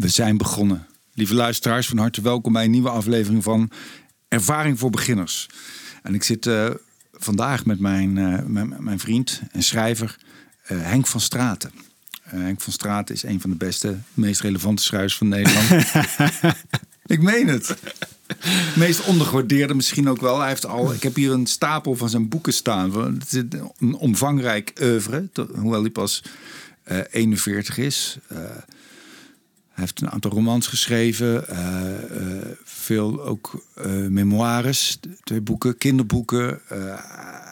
We zijn begonnen. Lieve luisteraars, van harte welkom bij een nieuwe aflevering van Ervaring voor Beginners. En ik zit uh, vandaag met mijn, uh, mijn, mijn, vriend en schrijver uh, Henk van Straten. Henk van Straten is een van de beste, meest relevante schrijvers van Nederland. ik meen het. Meest ondergewaardeerde misschien ook wel. Hij heeft al, ik heb hier een stapel van zijn boeken staan. Het is een omvangrijk oeuvre, hoewel hij pas 41 is. Hij heeft een aantal romans geschreven, uh, uh, veel ook uh, memoires, twee boeken, kinderboeken.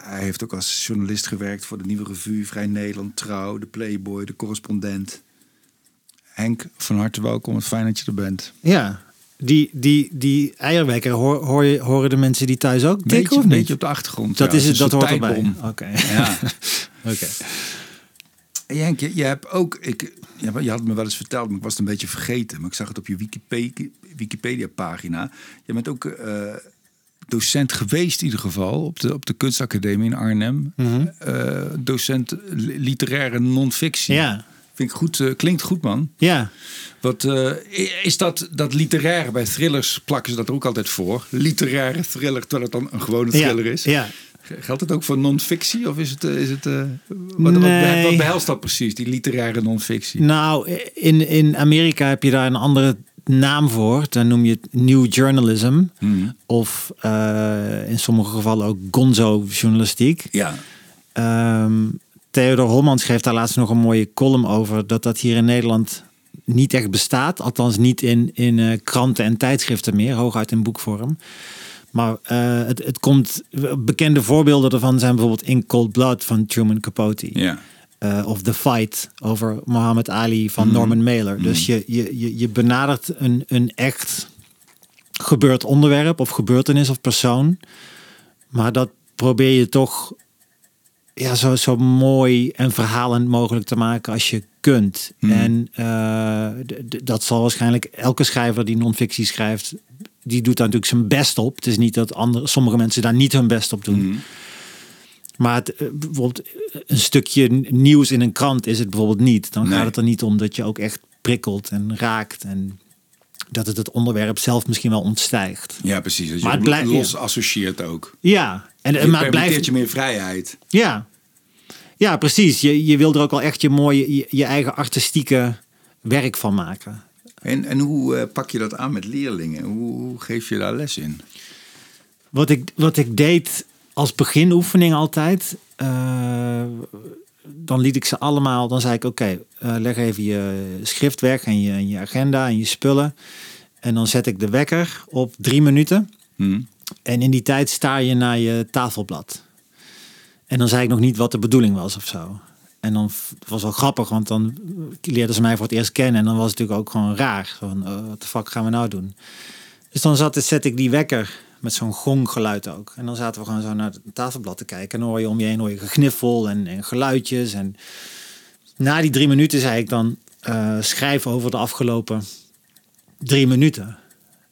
hij heeft ook als journalist gewerkt voor de Nieuwe Revue, Vrij Nederland, Trouw, de Playboy, de Correspondent. Henk, van harte welkom. Fijn dat je er bent. Ja, die, die, die eierwekker hoor, hoor je, horen de mensen die thuis ook tikken beetje, of niet? Een beetje op de achtergrond. Dat, is het, dat hoort erbij. Oké. Ja. Oké. Henk, je, je hebt ook, ik, je had me wel eens verteld, maar ik was het een beetje vergeten. Maar ik zag het op je Wikipedia-pagina. je bent ook uh, docent geweest in ieder geval op de, op de kunstacademie in Arnhem. Mm uh, docent literaire non-fictie. Ja. Vind ik goed, uh, klinkt goed man. Ja. Wat, is dat, dat literaire, bij thrillers plakken ze dat er ook altijd voor. Literaire thriller, terwijl het dan een gewone thriller ja, is. Ja. Geldt het ook voor non-fictie? Of is het, is het uh, wat, nee. wat, behelst dat precies, die literaire non-fictie? Nou, in, in Amerika heb je daar een andere naam voor. Dan noem je het New Journalism. Hmm. Of uh, in sommige gevallen ook gonzo-journalistiek. Ja. Um, Theodor Holman schreef daar laatst nog een mooie column over. Dat dat hier in Nederland niet echt bestaat. Althans niet in, in uh, kranten en tijdschriften meer. Hooguit in boekvorm. Maar uh, het, het komt, bekende voorbeelden ervan zijn bijvoorbeeld In Cold Blood van Truman Capote. Ja. Uh, of The Fight over Muhammad Ali van mm. Norman Mailer. Mm. Dus je, je, je benadert een, een echt gebeurd onderwerp of gebeurtenis of persoon. Maar dat probeer je toch ja, zo, zo mooi en verhalend mogelijk te maken als je kunt. Mm. En uh, dat zal waarschijnlijk elke schrijver die non-fictie schrijft die doet daar natuurlijk zijn best op. Het is niet dat andere, sommige mensen daar niet hun best op doen. Mhm. Maar het, eh, bijvoorbeeld een stukje nieuws in een krant is het bijvoorbeeld niet. Dan gaat het er niet om dat je ook echt prikkelt en raakt. En dat het het onderwerp zelf misschien wel ontstijgt. Ja, precies. Dat je maar het blijft los associeert ook. Ja, en, je maar het blijft je meer vrijheid. Ja, ja, precies. Je, je wil er ook wel echt je mooie, je, je eigen artistieke werk van maken. En, en hoe uh, pak je dat aan met leerlingen? Hoe, hoe, geef je daar les in? Wat ik, wat ik deed als beginoefening altijd, uh, dan liet ik ze allemaal, dan zei ik oké, okay, uh, leg even je schrift weg en je, en je agenda en je spullen. En dan zet ik de wekker op drie minuten. Hmm. En in die tijd sta je naar je tafelblad. En dan zei ik nog niet wat de bedoeling was of zo. En dan was het wel grappig, want dan leerden ze mij voor het eerst kennen. En dan was het natuurlijk ook gewoon raar. Van, uh, wat de fuck gaan we nou doen? Dus dan zat, zet ik die wekker met zo'n gonggeluid ook. En dan zaten we gewoon zo naar het tafelblad te kijken. En dan hoor je om je heen hoor je gegniffel en, en geluidjes. En na die drie minuten zei ik dan uh, schrijf over de afgelopen drie minuten.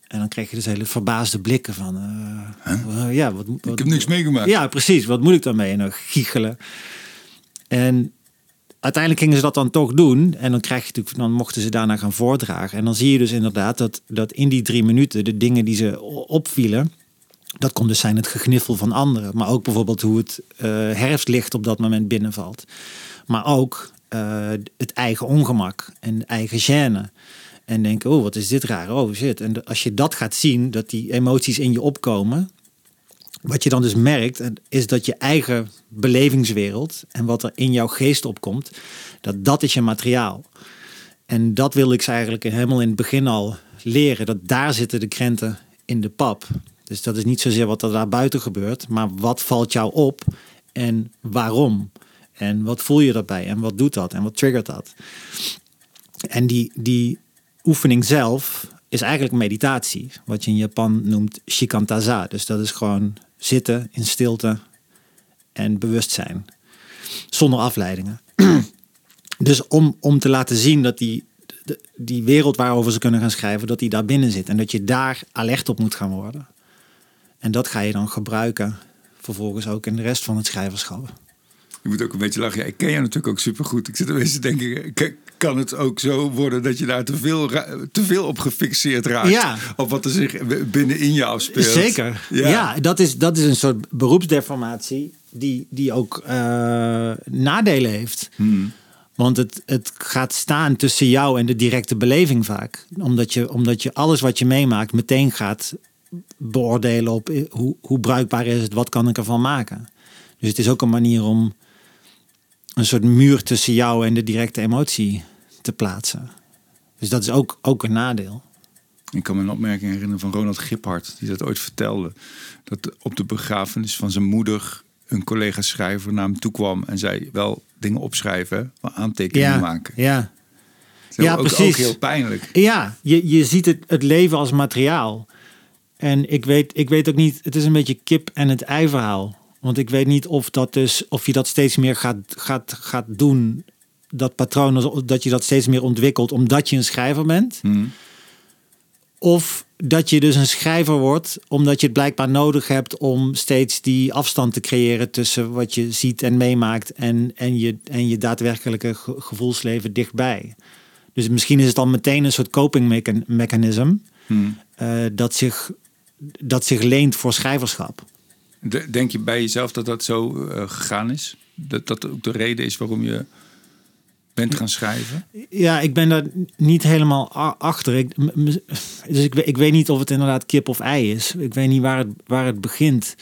En dan kreeg je dus hele verbaasde blikken van... Uh, ja, wat, wat, ik heb niks meegemaakt. Ja, precies. Wat moet ik daarmee? En dan giechelen. En uiteindelijk gingen ze dat dan toch doen. En dan, je dan mochten ze daarna gaan voordragen. En dan zie je dus inderdaad dat, dat in die drie minuten de dingen die ze opvielen. Dat kon dus zijn het gegniffel van anderen. Maar ook bijvoorbeeld hoe het uh, herfstlicht op dat moment binnenvalt. Maar ook uh, het eigen ongemak en eigen gêne. En denken, oh wat is dit raar, oh shit. En als je dat gaat zien, dat die emoties in je opkomen wat je dan dus merkt, is dat je eigen belevingswereld en wat er in jouw geest opkomt, dat dat is je materiaal. En dat wil ik ze eigenlijk helemaal in het begin al leren. Dat daar zitten de krenten in de pap. Dus dat is niet zozeer wat er daar buiten gebeurt, maar wat valt jou op en waarom? En wat voel je daarbij? En wat doet dat? En wat triggert dat? En die, die oefening zelf is eigenlijk meditatie. Wat je in Japan noemt shikantaza. Dus dat is gewoon zitten in stilte en bewustzijn. Zonder afleidingen. dus om, om te laten zien dat die, die wereld waarover ze kunnen gaan schrijven, dat die daar binnen zit. En dat je daar alert op moet gaan worden. En dat ga je dan gebruiken vervolgens ook in de rest van het schrijverschap. Je moet ook een beetje lachen. Ik ken je natuurlijk ook supergoed. Ik zit er te denken, kan het ook zo worden dat je daar te veel, te veel op gefixeerd raakt. Ja. Op wat er zich binnenin je afspeelt. Zeker. Ja, dat, is, dat is een soort beroepsdeformatie die, die ook eh, nadelen heeft. Hmm. Want het, het gaat staan tussen jou en de directe beleving vaak. Omdat je, omdat je alles wat je meemaakt meteen gaat beoordelen op eh, hoe, hoe bruikbaar is het, wat kan ik ervan maken. Dus het is ook een manier om een soort muur tussen jou en de directe emotie te plaatsen. Dus dat is ook, ook een nadeel. Ik kan me een opmerking herinneren van Ronald Giphart, die dat ooit vertelde. Dat op de begrafenis van zijn moeder een collega schrijver naar hem toe kwam en zei: Wel dingen opschrijven, wel aantekeningen Ja, maken. ja. Ja, ook, precies. ook heel pijnlijk. Ja, je, je ziet het, het leven als materiaal. En ik weet, ik weet ook niet, het is een beetje kip en het ei verhaal. Want ik weet niet of, dat dus, of je dat steeds meer gaat, gaat, gaat doen, dat patroon, dat je dat steeds meer ontwikkelt omdat je een schrijver bent. Hm. Of dat je dus een schrijver wordt omdat je het blijkbaar nodig hebt om steeds die afstand te creëren tussen wat je ziet en meemaakt en, en, je, en je daadwerkelijke ge- gevoelsleven dichtbij. Dus misschien is het al meteen een soort coping mechan- mechanism Hm. eh, dat, zich, dat zich leent voor schrijverschap. De- Denk je bij jezelf dat dat zo eh, gegaan is? Dat dat ook de reden is waarom je bent gaan schrijven? Ja, ik ben daar niet helemaal achter. Ik, dus ik, ik weet niet of het inderdaad kip of ei is. Ik weet niet waar het, waar het begint.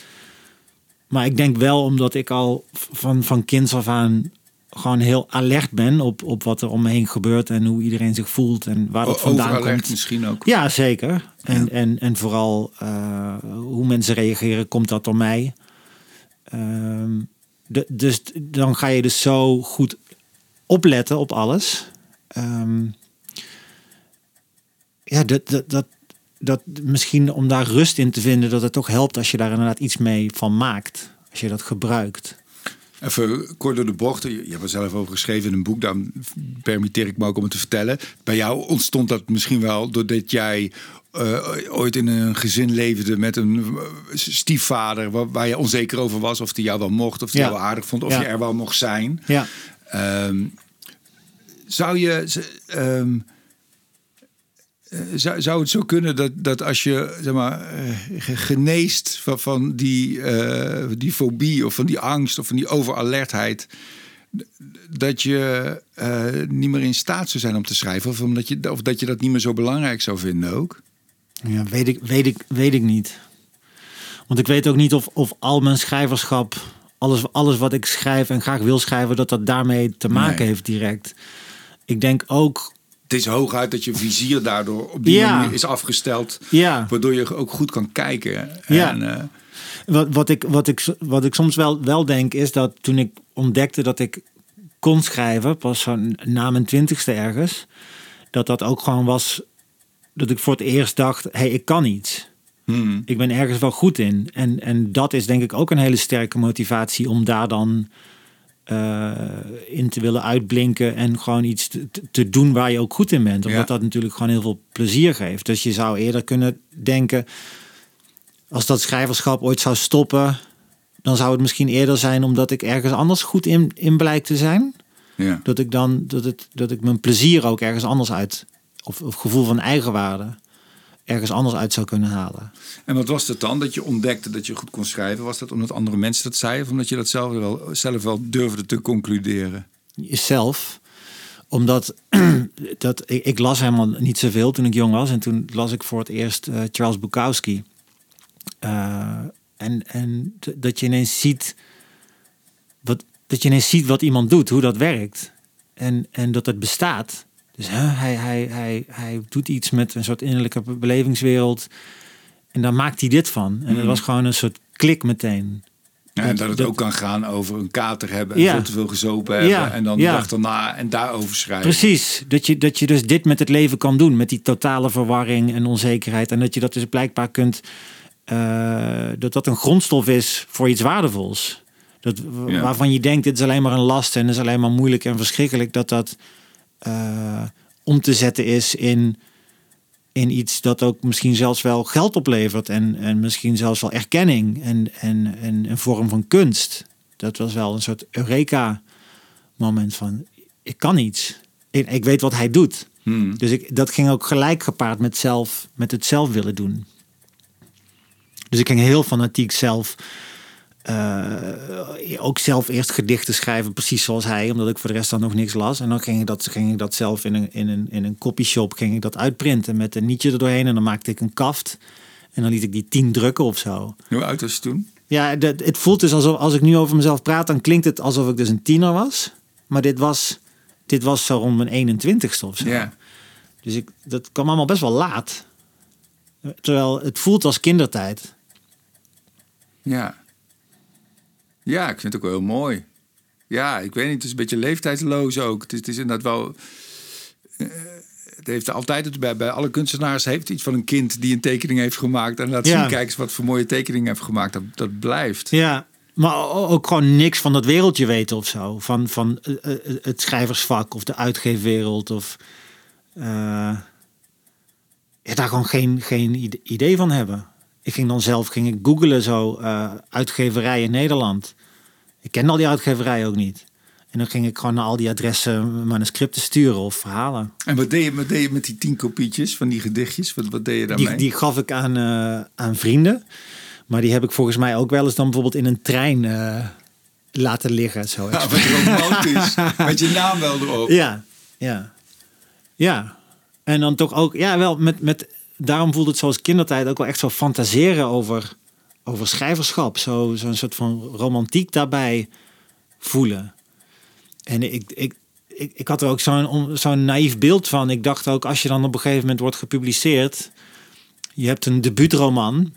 Maar ik denk wel omdat ik al van, van kinds af aan gewoon heel alert ben op, op wat er om me heen gebeurt en hoe iedereen zich voelt en waar het O- vandaan overalert komt. misschien ook. Ja, zeker. En, Ja. en, en vooral eh, hoe mensen reageren, komt dat door mij. Ehm, de, dus dan ga je dus zo goed opletten op alles. Ehm, ja, dat, dat, dat, dat misschien om daar rust in te vinden, dat het toch helpt als je daar inderdaad iets mee van maakt. Als je dat gebruikt. Even kort door de bocht. Je hebt er zelf over geschreven in een boek. Daarom permitteer ik me ook om het te vertellen. Bij jou ontstond dat misschien wel doordat jij eh, ooit in een gezin leefde met een eh, stiefvader waar, waar je onzeker over was of die jou wel mocht, of die Ja. jou wel aardig vond, of Ja. je er wel mocht zijn. Ja, Ehm, zou je. ehm, eh, zou, zou het zo kunnen dat, dat als je zeg maar, eh, ge- geneest van, van die, eh, die fobie of van die angst of van die overalertheid, dat je eh, niet meer in staat zou zijn om te schrijven? Of, omdat je, of dat je dat niet meer zo belangrijk zou vinden ook? ja weet, ik, weet, ik, weet ik niet. Want ik weet ook niet of, of al mijn schrijverschap, alles, alles wat ik schrijf en graag wil schrijven, dat dat daarmee te maken Nee. heeft direct. Ik denk ook, is hooguit dat je vizier daardoor op die Ja. manier is afgesteld, ja, waardoor je ook goed kan kijken. Ja. En, eh, wat, wat, ik, wat, ik, wat ik soms wel, wel denk is dat toen ik ontdekte dat ik kon schrijven, pas van na mijn twintigste ergens, dat dat ook gewoon was dat ik voor het eerst dacht, hé, hey, ik kan iets. hmm. ik ben ergens wel goed in. En, en dat is denk ik ook een hele sterke motivatie om daar dan eh, in te willen uitblinken en gewoon iets te, te doen waar je ook goed in bent. Omdat Ja. dat natuurlijk gewoon heel veel plezier geeft. Dus je zou eerder kunnen denken, als dat schrijverschap ooit zou stoppen, dan zou het misschien eerder zijn omdat ik ergens anders goed in, in blijk te zijn. ja. Dat ik dan dat, het, dat ik mijn plezier ook ergens anders uit, of, of gevoel van eigenwaarde, ergens anders uit zou kunnen halen. En wat was het dan dat je ontdekte dat je goed kon schrijven? Was dat omdat andere mensen dat zeiden of omdat je dat zelf wel, zelf wel durfde te concluderen? jezelf. Omdat dat, ik, ik las helemaal niet zoveel toen ik jong was. En toen las ik voor het eerst eh, Charles Bukowski. Eh, en en dat je ineens ziet wat, dat je ineens ziet wat iemand doet, hoe dat werkt. En, en dat het bestaat. Dus hè, hij, hij, hij, hij doet iets met een soort innerlijke belevingswereld. En daar maakt hij dit van. En dat Mhm. was gewoon een soort klik meteen. Ja, en Dat- dat het dat- ook kan gaan over een kater hebben en Ja. veel te veel gezopen hebben. Ja, En dan de ja. dag daarna en daarover schrijven. Precies, dat je, dat je dus dit met het leven kan doen, met die totale verwarring en onzekerheid. En dat je dat dus blijkbaar kunt, eh, dat dat een grondstof is voor iets waardevols. Dat. Waarvan je denkt, dit is alleen maar een last en is alleen maar moeilijk en verschrikkelijk. Dat dat eh, om te zetten is in, in iets dat ook misschien zelfs wel geld oplevert. En, en misschien zelfs wel erkenning en, en, en een vorm van kunst. Dat was wel een soort Eureka moment van, ik kan iets. Ik, ik weet wat hij doet. Hmm. Dus ik, dat ging ook gelijk gepaard met, zelf, met het zelf willen doen. Dus ik ging heel fanatiek zelf. Eh, ook zelf eerst gedichten schrijven, precies zoals hij, omdat ik voor de rest dan nog niks las. En dan ging ik dat, ging ik dat zelf in een, in, een, in een copyshop ging ik dat uitprinten met een nietje er doorheen. En dan maakte ik een kaft. En dan liet ik die tien drukken of zo. Hoe oud was je toen? Ja, dat, het voelt dus alsof als ik nu over mezelf praat, dan klinkt het alsof ik dus een tiener was. Maar dit was, dit was zo rond mijn 21ste of zo. Ja. Dus ik, dat kwam allemaal best wel laat. Terwijl het voelt als kindertijd. Ja. Ja, ik vind het ook wel heel mooi. Ja, ik weet niet, het is een beetje leeftijdsloos ook. Het is, het is inderdaad wel... eh, het heeft altijd, het, bij, bij alle kunstenaars heeft iets van een kind die een tekening heeft gemaakt. En laat Ja. zien, kijk eens wat voor mooie tekening heeft gemaakt. Dat, dat blijft. Ja, maar ook gewoon niks van dat wereldje weten of zo. Van, van eh, eh, het schrijversvak of de uitgeefwereld. Of ja, daar gewoon geen, geen ide- idee van hebben. Ik ging dan zelf ging ik googelen zo eh uitgeverij in Nederland. Ik kende al die uitgeverijen ook niet. En dan ging ik gewoon naar al die adressen manuscripten sturen of verhalen. En wat deed, je, wat deed je met die tien kopietjes van die gedichtjes? Wat, wat deed je daarmee? Die, die gaf ik aan, eh, aan vrienden. Maar die heb ik volgens mij ook wel eens dan bijvoorbeeld in een trein eh, laten liggen. Zo. Ja, wat romantisch. met je naam wel erop. Ja, ja. Ja. En dan toch ook, ja, wel met, met, daarom voelt het zoals kindertijd ook wel echt zo fantaseren over, over schrijverschap. Zo, zo'n soort van romantiek daarbij voelen. En ik, ik, ik, ik had er ook zo'n on- zo'n naïef beeld van. Ik dacht ook, als je dan op een gegeven moment wordt gepubliceerd, je hebt een debuutroman,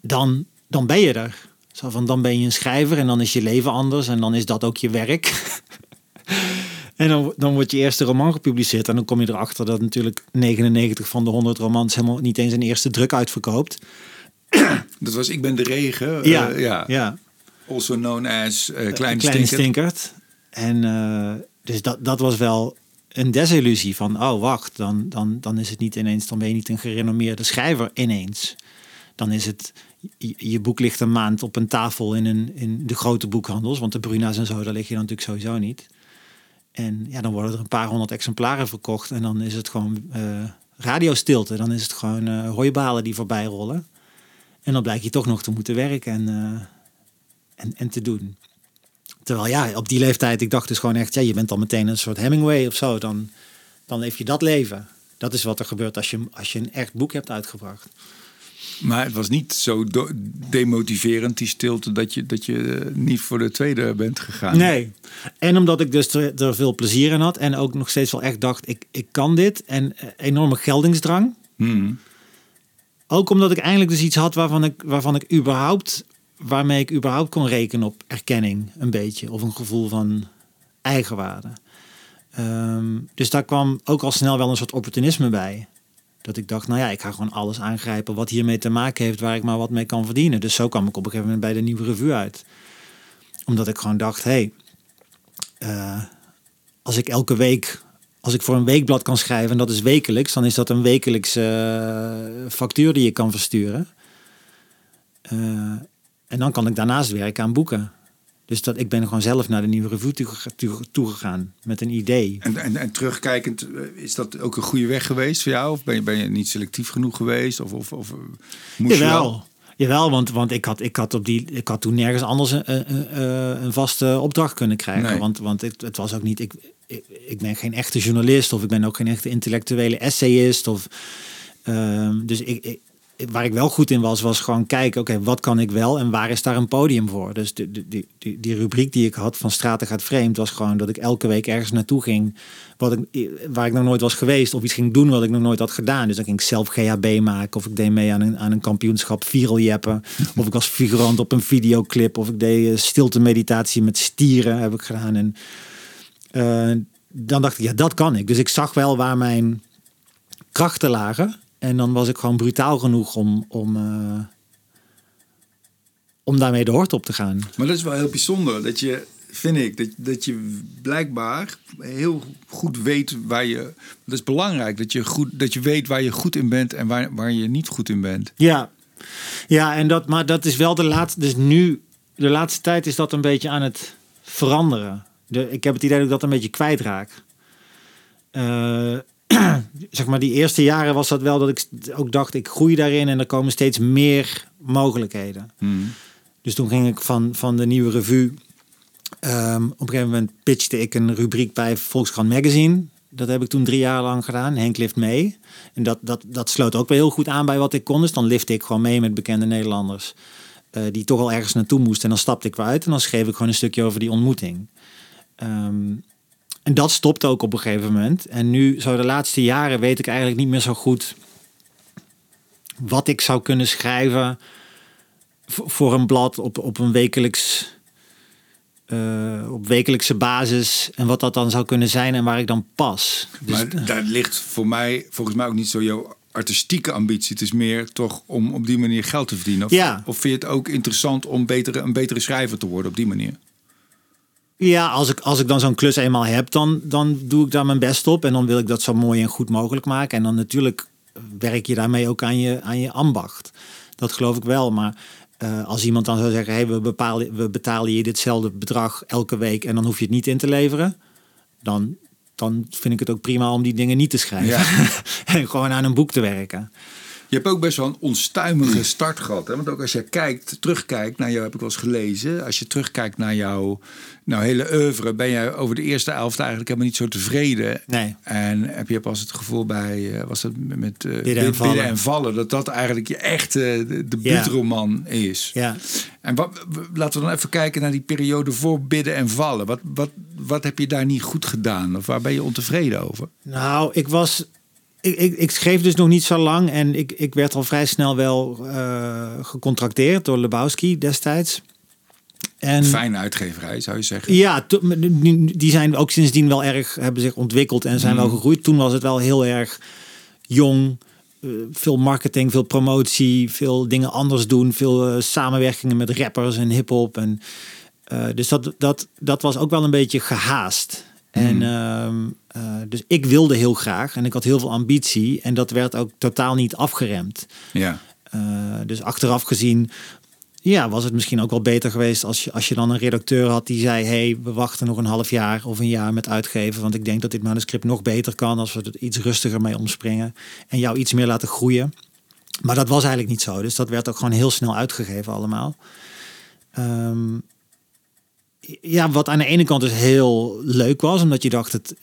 dan, dan ben je er. Zo van, dan ben je een schrijver en dan is je leven anders en dan is dat ook je werk. En dan, dan wordt je eerste roman gepubliceerd. En dan kom je erachter dat natuurlijk 99 van de 100 romans helemaal niet eens een eerste druk uitverkoopt. Dat was Ik ben de regen. Ja, eh, ja. ja. Also known as Kleine Stinker. stinkert. En eh, dus dat, dat was wel een desillusie van, oh wacht, dan, dan, dan is het niet ineens, dan ben je niet een gerenommeerde schrijver ineens. Dan is het, je, je boek ligt een maand op een tafel in, een, in de grote boekhandels, want de Bruna's en zo, daar lig je dan natuurlijk sowieso niet. En ja, dan worden er een paar honderd exemplaren verkocht en dan is het gewoon eh radiostilte. Dan is het gewoon eh hooibalen die voorbij rollen. En dan blijkt je toch nog te moeten werken en, eh, en, en te doen. Terwijl ja, op die leeftijd, ik dacht dus gewoon echt, ja, je bent al meteen een soort Hemingway of zo. Dan, dan leef je dat leven. Dat is wat er gebeurt als je, als je een echt boek hebt uitgebracht. Maar het was niet zo demotiverend, die stilte, dat je, dat je eh, niet voor de tweede bent gegaan. Nee. En omdat ik dus er, er veel plezier in had en ook nog steeds wel echt dacht, ik, ik kan dit. En eh, enorme geldingsdrang. Hmm. Ook omdat ik eindelijk dus iets had waarvan ik, waarvan ik überhaupt, waarmee ik überhaupt kon rekenen op erkenning, een beetje. Of een gevoel van eigenwaarde. Ehm, dus daar kwam ook al snel wel een soort opportunisme bij. Dat ik dacht, nou ja, ik ga gewoon alles aangrijpen wat hiermee te maken heeft, waar ik maar wat mee kan verdienen. Dus zo kwam ik op een gegeven moment bij de nieuwe revue uit. Omdat ik gewoon dacht, hé, hey, eh, als ik elke week, als ik voor een weekblad kan schrijven en dat is wekelijks, dan is dat een wekelijkse eh, factuur die je kan versturen. Eh, en dan kan ik daarnaast werken aan boeken. Dus dat, ik ben gewoon zelf naar de nieuwe revue toe- toegegaan met een idee. En, en, en terugkijkend, eh, is dat ook een goede weg geweest voor jou? Of ben je, ben je niet selectief genoeg geweest? Of, of, of eh, moest je Jawel. wel? Jawel, want, want ik, had, ik, had op die, ik had toen nergens anders een, een, een- een vaste opdracht kunnen krijgen. Nee. Want, want het, het was ook niet. Ik, ik, ik ben geen echte journalist of ik ben ook geen echte intellectuele essayist. Of, ehm, dus ik, ik, waar ik wel goed in was, was gewoon kijken: oké, wat kan ik wel en waar is daar een podium voor? Dus de, de, die, die, die rubriek die ik had van Straten gaat vreemd, was gewoon dat ik elke week ergens naartoe ging wat ik, waar ik nog nooit was geweest, of iets ging doen wat ik nog nooit had gedaan. Dus dan ging ik zelf GHB maken, of ik deed mee aan een, aan een kampioenschap viral jeppen, of ik was figurant op een videoclip, of ik deed eh, stilte meditatie met stieren, heb ik gedaan. En eh, dan dacht ik, ja, dat kan ik. Dus ik zag wel waar mijn krachten lagen. En dan was ik gewoon brutaal genoeg om, om, eh, om daarmee de hort op te gaan. Maar dat is wel heel bijzonder. Dat je, vind ik, dat, dat je blijkbaar heel goed weet waar je... Dat is belangrijk, dat je, goed, dat je weet waar je goed in bent en waar, waar je niet goed in bent. Ja, ja en dat, maar dat is wel de laatste. Dus nu, de laatste tijd is dat een beetje aan het veranderen. De, ik heb het idee dat ik dat een beetje kwijtraak. eh, zeg maar, die eerste jaren was dat wel dat ik ook dacht, ik groei daarin en er komen steeds meer mogelijkheden. Hmm. Dus toen ging ik van, van de nieuwe revue. ehm, op een gegeven moment pitchte ik een rubriek bij Volkskrant Magazine. Dat heb ik toen drie jaar lang gedaan. Henk lift mee. En dat, dat, dat sloot ook wel heel goed aan bij wat ik kon. Dus dan lifte ik gewoon mee met bekende Nederlanders. eh, die toch al ergens naartoe moesten. En dan stapte ik weer uit. En dan schreef ik gewoon een stukje over die ontmoeting. Ehm, en dat stopte ook op een gegeven moment. En nu, zo de laatste jaren, weet ik eigenlijk niet meer zo goed wat ik zou kunnen schrijven voor een blad op, op een wekelijks. eh, op wekelijkse basis en wat dat dan zou kunnen zijn en waar ik dan pas. Dus, Maar daar ligt voor mij volgens mij ook niet zo jouw artistieke ambitie. Het is meer toch om op die manier geld te verdienen. Of, Ja. of vind je het ook interessant om betere, een betere schrijver te worden op die manier? Ja, als ik, als ik dan zo'n klus eenmaal heb, dan, dan doe ik daar mijn best op. En dan wil ik dat zo mooi en goed mogelijk maken. En dan natuurlijk werk je daarmee ook aan je, aan je ambacht. Dat geloof ik wel. Maar eh, als iemand dan zou zeggen, hey, we, bepalen, we betalen je ditzelfde bedrag elke week en dan hoef je het niet in te leveren. Dan, dan vind ik het ook prima om die dingen niet te schrijven. en gewoon aan een boek te werken. Je hebt ook best wel een onstuimige start gehad. Hè? Want ook als je kijkt, terugkijkt naar jou, heb ik wel eens gelezen. Als je terugkijkt naar jouw nou, hele oeuvre, ben je over de eerste elft eigenlijk helemaal niet zo tevreden. Nee. En heb je pas het gevoel bij, eh, was dat met uh, Bidden en vallen. en vallen, dat dat eigenlijk je echte de debuutroman is. Ja. En wat, laten we dan even kijken naar die periode voor bidden en vallen. Wat, wat, wat heb je daar niet goed gedaan? Of waar ben je ontevreden over? Nou, ik was ik, ik, ik, schreef dus nog niet zo lang en ik, ik werd al vrij snel wel uh, gecontracteerd door Lebowski destijds. En, Fijne uitgeverij, zou je zeggen. Ja, die zijn ook sindsdien wel erg, hebben zich ontwikkeld en zijn mm. wel gegroeid. Toen was het wel heel erg jong. Uh, veel marketing, veel promotie, veel dingen anders doen. Veel uh, samenwerkingen met rappers en hip-hop. En, dus dat, dat, dat was ook wel een beetje gehaast. Mm. En uh, dus ik wilde heel graag en ik had heel veel ambitie en dat werd ook totaal niet afgeremd. Ja. Uh, dus achteraf gezien, ja, was het misschien ook wel beter geweest als je, als je dan een redacteur had die zei: hey, we wachten nog een half jaar of een jaar met uitgeven, want ik denk dat dit manuscript nog beter kan als we er iets rustiger mee omspringen en jou iets meer laten groeien. Maar dat was eigenlijk niet zo, dus dat werd ook gewoon heel snel uitgegeven allemaal. Um, ja, wat aan de ene kant dus heel leuk was, omdat je dacht, het,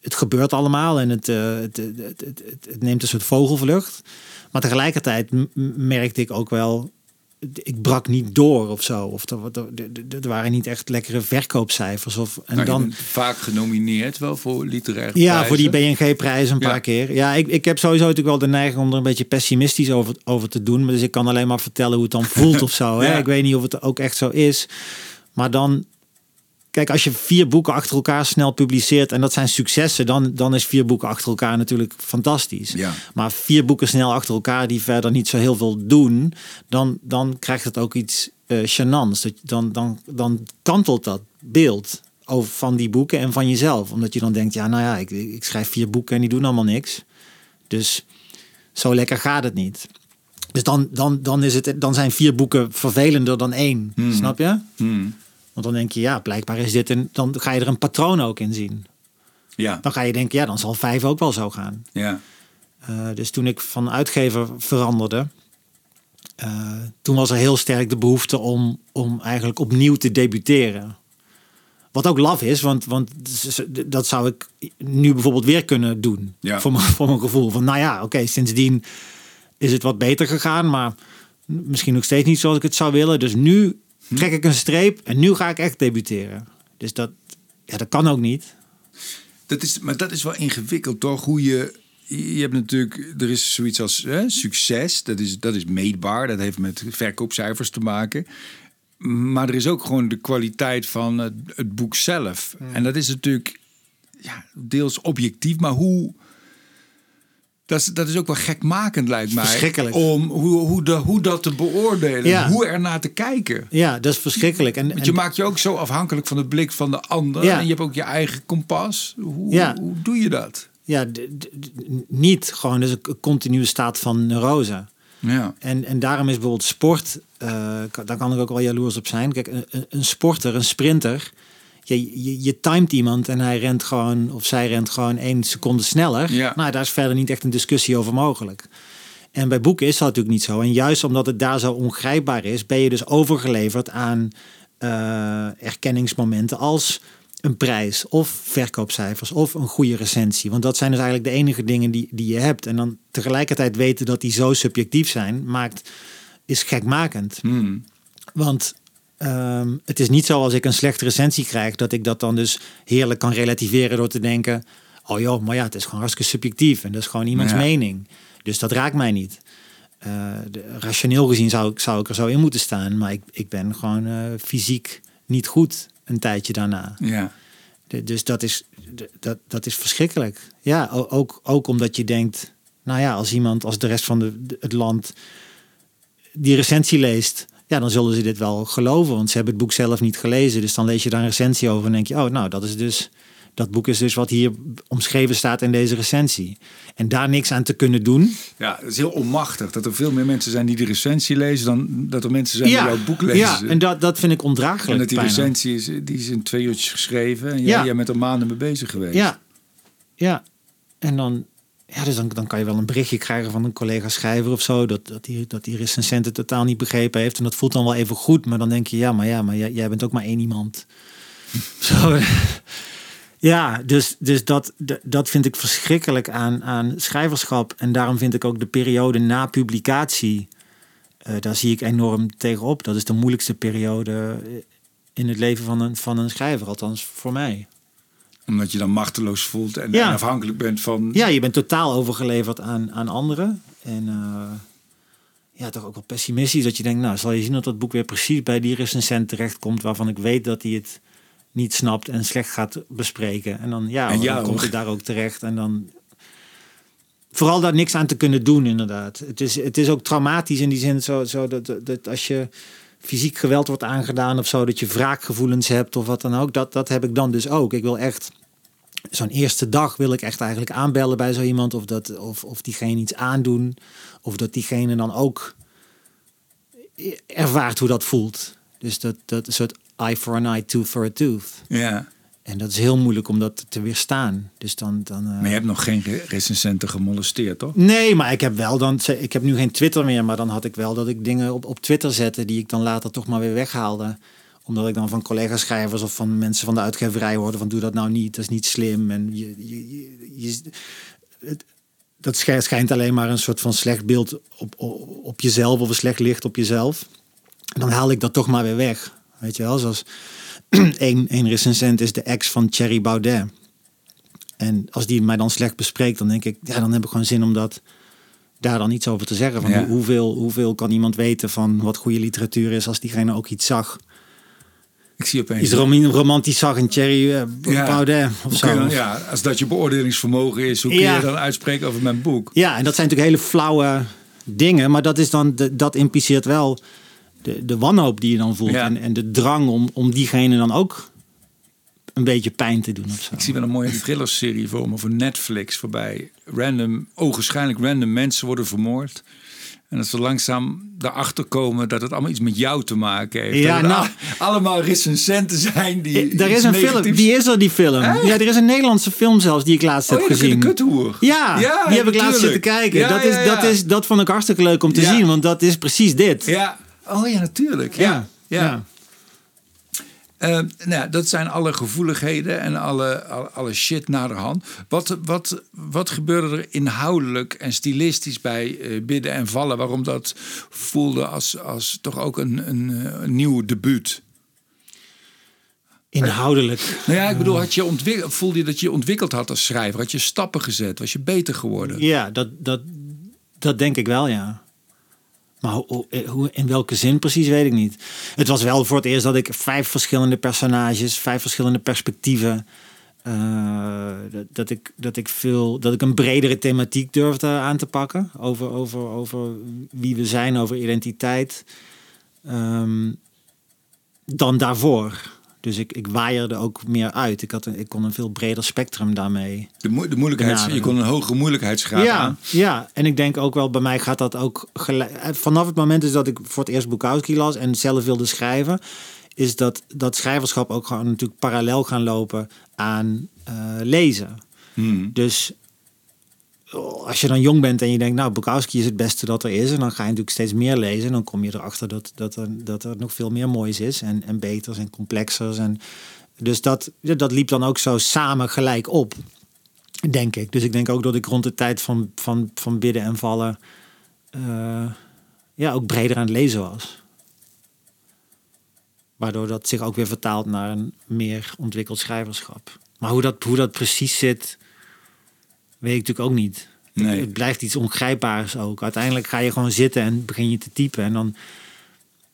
het gebeurt allemaal en het, uh, het, het, het, het, neemt een soort vogelvlucht. Maar tegelijkertijd merkte ik ook wel, ik brak niet door of zo. Of er, er, er waren niet echt lekkere verkoopcijfers. Of, en nou, dan, vaak genomineerd wel voor literaire Ja, prijzen. voor die BNG-prijs een Ja. paar keer. Ja, ik, ik heb sowieso natuurlijk wel de neiging om er een beetje pessimistisch over, over te doen. Dus ik kan alleen maar vertellen hoe het dan voelt of zo. Hè? Ja. Ik weet niet of het ook echt zo is. Maar dan, Kijk, als je vier boeken achter elkaar snel publiceert en dat zijn successen, dan, dan is vier boeken achter elkaar natuurlijk fantastisch. Ja. Maar vier boeken snel achter elkaar die verder niet zo heel veel doen, dan, dan krijgt het ook iets uh, gênants. Dat, dan, dan, dan kantelt dat beeld over, van die boeken en van jezelf. Omdat je dan denkt, ja, nou ja, ik, ik schrijf vier boeken en die doen allemaal niks. Dus zo lekker gaat het niet. Dus dan, dan, dan, is het, dan zijn vier boeken vervelender dan één. Hmm. Snap je? Hmm. Want dan denk je, ja, blijkbaar is dit een. Dan ga je er een patroon ook in zien. Ja. Dan ga je denken, ja, dan zal vijf ook wel zo gaan. ja. Uh, dus toen ik van uitgever veranderde, uh, toen was er heel sterk de behoefte om, om eigenlijk opnieuw te debuteren. Wat ook laf is, want, want dat zou ik nu bijvoorbeeld weer kunnen doen. Ja. Voor, mijn, voor mijn gevoel. Van nou ja, oké, okay, sindsdien is het wat beter gegaan, maar misschien nog steeds niet zoals ik het zou willen. Dus nu trek ik een streep en nu ga ik echt debuteren. Dus dat, ja, dat kan ook niet. Dat is, maar dat is wel ingewikkeld toch? Hoe je. Je hebt natuurlijk, er is zoiets als hè, succes, dat is, dat is meetbaar, dat heeft met verkoopcijfers te maken. Maar er is ook gewoon de kwaliteit van het, het boek zelf. Mm. En dat is natuurlijk ja, deels objectief, maar hoe. Dat is, dat is ook wel gekmakend, lijkt mij. Verschrikkelijk. Om hoe, hoe, de, hoe dat te beoordelen. Ja. Hoe er naar te kijken. Ja, dat is verschrikkelijk. En, Want je maakt je ook zo afhankelijk van de blik van de ander. Ja. En je hebt ook je eigen kompas. Hoe, Ja. hoe doe je dat? Ja, niet gewoon dus een continue staat van neurose. Ja. En, en daarom is bijvoorbeeld sport, uh, daar kan ik ook wel jaloers op zijn. Kijk, een, een sporter, een sprinter, je, je, je timet iemand en hij rent gewoon, of zij rent gewoon één seconde sneller. Ja. Nou, daar is verder niet echt een discussie over mogelijk. En bij boeken is dat natuurlijk niet zo. En juist omdat het daar zo ongrijpbaar is, ben je dus overgeleverd aan eh, erkenningsmomenten als een prijs of verkoopcijfers of een goede recensie. Want dat zijn dus eigenlijk de enige dingen die, die je hebt. En dan tegelijkertijd weten dat die zo subjectief zijn, maakt, is gekmakend. Hmm. Want ehm, het is niet zo als ik een slechte recensie krijg, dat ik dat dan dus heerlijk kan relativeren door te denken: oh joh, maar ja, het is gewoon hartstikke subjectief en dat is gewoon iemands Ja. mening. Dus dat raakt mij niet. Eh, de, rationeel gezien zou ik, zou ik er zo in moeten staan, maar ik, ik ben gewoon eh, fysiek niet goed een tijdje daarna. Ja. De- dus dat is, de- dat, dat is verschrikkelijk. Ja, ook, ook omdat je denkt, nou ja, als iemand, als de rest van de- het land die recensie leest, ja, dan zullen ze dit wel geloven, want ze hebben het boek zelf niet gelezen. Dus dan lees je daar een recensie over en denk je, oh, nou, dat is dus, dat boek is dus wat hier omschreven staat in deze recensie. En daar niks aan te kunnen doen. ja, het is heel onmachtig dat er veel meer mensen zijn die de recensie lezen dan dat er mensen zijn die jouw boek lezen. ja, en dat, dat vind ik En ondraaglijk. dat die bijna. recensie is, die is in twee uurtjes geschreven. En jij, Ja. jij bent er maanden mee bezig geweest. Ja, ja. En dan, ja, dus dan, dan kan je wel een berichtje krijgen van een collega schrijver of zo. Dat, dat, die, dat die recensent het totaal niet begrepen heeft. En dat voelt dan wel even goed. Maar dan denk je, ja, maar ja, maar jij, jij bent ook maar één iemand. zo. Ja, dus, dus dat, dat vind ik verschrikkelijk aan, aan schrijverschap. En daarom vind ik ook de periode na publicatie. eh, daar zie ik enorm tegenop. Dat is de moeilijkste periode eh, in het leven van een, van een schrijver. Althans, voor mij. Omdat je dan machteloos voelt en, Ja. en afhankelijk bent van... Ja, je bent totaal overgeleverd aan, aan anderen. En eh, ja, toch ook wel pessimistisch. Dat je denkt, nou, zal je zien dat dat boek weer precies bij die recensent terechtkomt... waarvan ik weet dat hij het niet snapt en slecht gaat bespreken. En dan, ja, En dan komt het daar ook terecht. En dan... Vooral daar niks aan te kunnen doen, inderdaad. Het is, het is ook traumatisch in die zin zo, zo dat, dat als je fysiek geweld wordt aangedaan of zo... dat je wraakgevoelens hebt of wat dan ook. Dat, dat heb ik dan dus ook. Ik wil echt zo'n eerste dag wil ik echt eigenlijk aanbellen bij zo iemand. Of, dat, of, of diegene iets aandoen. Of dat diegene dan ook ervaart hoe dat voelt. Dus dat, dat een soort eye for an eye, tooth for a tooth. Ja. En dat is heel moeilijk om dat te weerstaan. Dus dan... dan eh, Maar je hebt nog geen re- recensenten gemolesteerd, toch? Nee, maar ik heb wel dan. Ik heb nu geen Twitter meer, maar dan had ik wel dat ik dingen op, op Twitter zette die ik dan later toch maar weer weghaalde. Omdat ik dan van collega-schrijvers of van mensen van de uitgeverij hoorde van doe dat nou niet, dat is niet slim. En je, je, je, het, dat schij- schijnt alleen maar een soort van slecht beeld op, op, op jezelf of een slecht licht op jezelf. En dan haal ik dat toch maar weer weg. Weet je wel, zoals één, één recensent is de ex van Thierry Baudet. En als die mij dan slecht bespreekt, dan denk ik, ja, dan heb ik gewoon zin om dat daar dan iets over te zeggen. Van Ja. hoeveel, hoeveel kan iemand weten van wat goede literatuur is als diegene ook iets zag. Ik zie opeens... Iets rom- romantisch zag in Thierry eh, Ja. Baudet of zo. dan- ja, als dat je beoordelingsvermogen is, hoe kun Ja. je dan uitspreken over mijn boek? Ja, en dat zijn natuurlijk hele flauwe dingen, maar dat is dan dat impliceert wel de, de wanhoop die je dan voelt Ja. en, en de drang om, om diegene dan ook een beetje pijn te doen of zo. Ik zie wel een mooie thrillerserie voor me, voor Netflix, voorbij random, ogenschijnlijk random mensen worden vermoord. En dat ze langzaam erachter komen dat het allemaal iets met jou te maken heeft. Ja, nou- al- allemaal recensenten zijn die. Eh, Daar is een film, die is er, die film. Echt? Ja, er is een Nederlandse film zelfs die ik laatst Oh, heb ja, de gezien. kuthoer. Ja, Ja, die heb ik laatst zitten kijken. Ja, dat, is. Dat, is, dat vond ik hartstikke leuk om te zien, want dat is precies dit. Ja. Oh ja, natuurlijk. Ja. ja. Eh, nou, dat zijn alle gevoeligheden en alle, alle, alle shit naar de hand. Wat, wat, wat gebeurde er inhoudelijk en stilistisch bij eh, Bidden en Vallen? Waarom dat voelde als, als toch ook een, een, een nieuw debuut? Inhoudelijk. Nou ja, ik bedoel, had je voelde je dat je ontwikkeld had als schrijver? Had je stappen gezet? Was je beter geworden? Ja, dat, dat, dat denk ik wel, ja. Maar hoe, hoe- hoe, in welke zin precies weet ik niet. Het was wel voor het eerst dat ik vijf verschillende personages, vijf verschillende perspectieven. eh, dat, dat, ik, dat, ik veel, dat ik een bredere thematiek durfde aan te pakken. Over, over, over wie we zijn, over identiteit. ehm, dan daarvoor. Dus ik, ik waaierde ook meer uit. Ik, had een, ik kon een veel breder spectrum daarmee De, de moeilijkheids, je kon een hogere moeilijkheidsgraad ja, aan. ja, en ik denk ook wel, bij mij gaat dat ook gelijk. eh, Vanaf het moment is dat ik voor het eerst Bukowski las en zelf wilde schrijven, is dat, dat schrijverschap ook gewoon natuurlijk parallel gaan lopen aan eh, lezen. Hmm. Dus als je dan jong bent en je denkt, nou, Bukowski is het beste dat er is, en dan ga je natuurlijk steeds meer lezen, en dan kom je erachter dat, dat, er, dat er nog veel meer moois is en, en beters en complexers. En, dus dat, dat liep dan ook zo samen gelijk op, denk ik. Dus ik denk ook dat ik rond de tijd van, van, van bidden en vallen eh, ja, ook breder aan het lezen was. Waardoor dat zich ook weer vertaalt naar een meer ontwikkeld schrijverschap. Maar hoe dat, hoe dat precies zit, weet ik natuurlijk ook niet. Nee. Het blijft iets ongrijpbaars ook. Uiteindelijk ga je gewoon zitten en begin je te typen. En dan,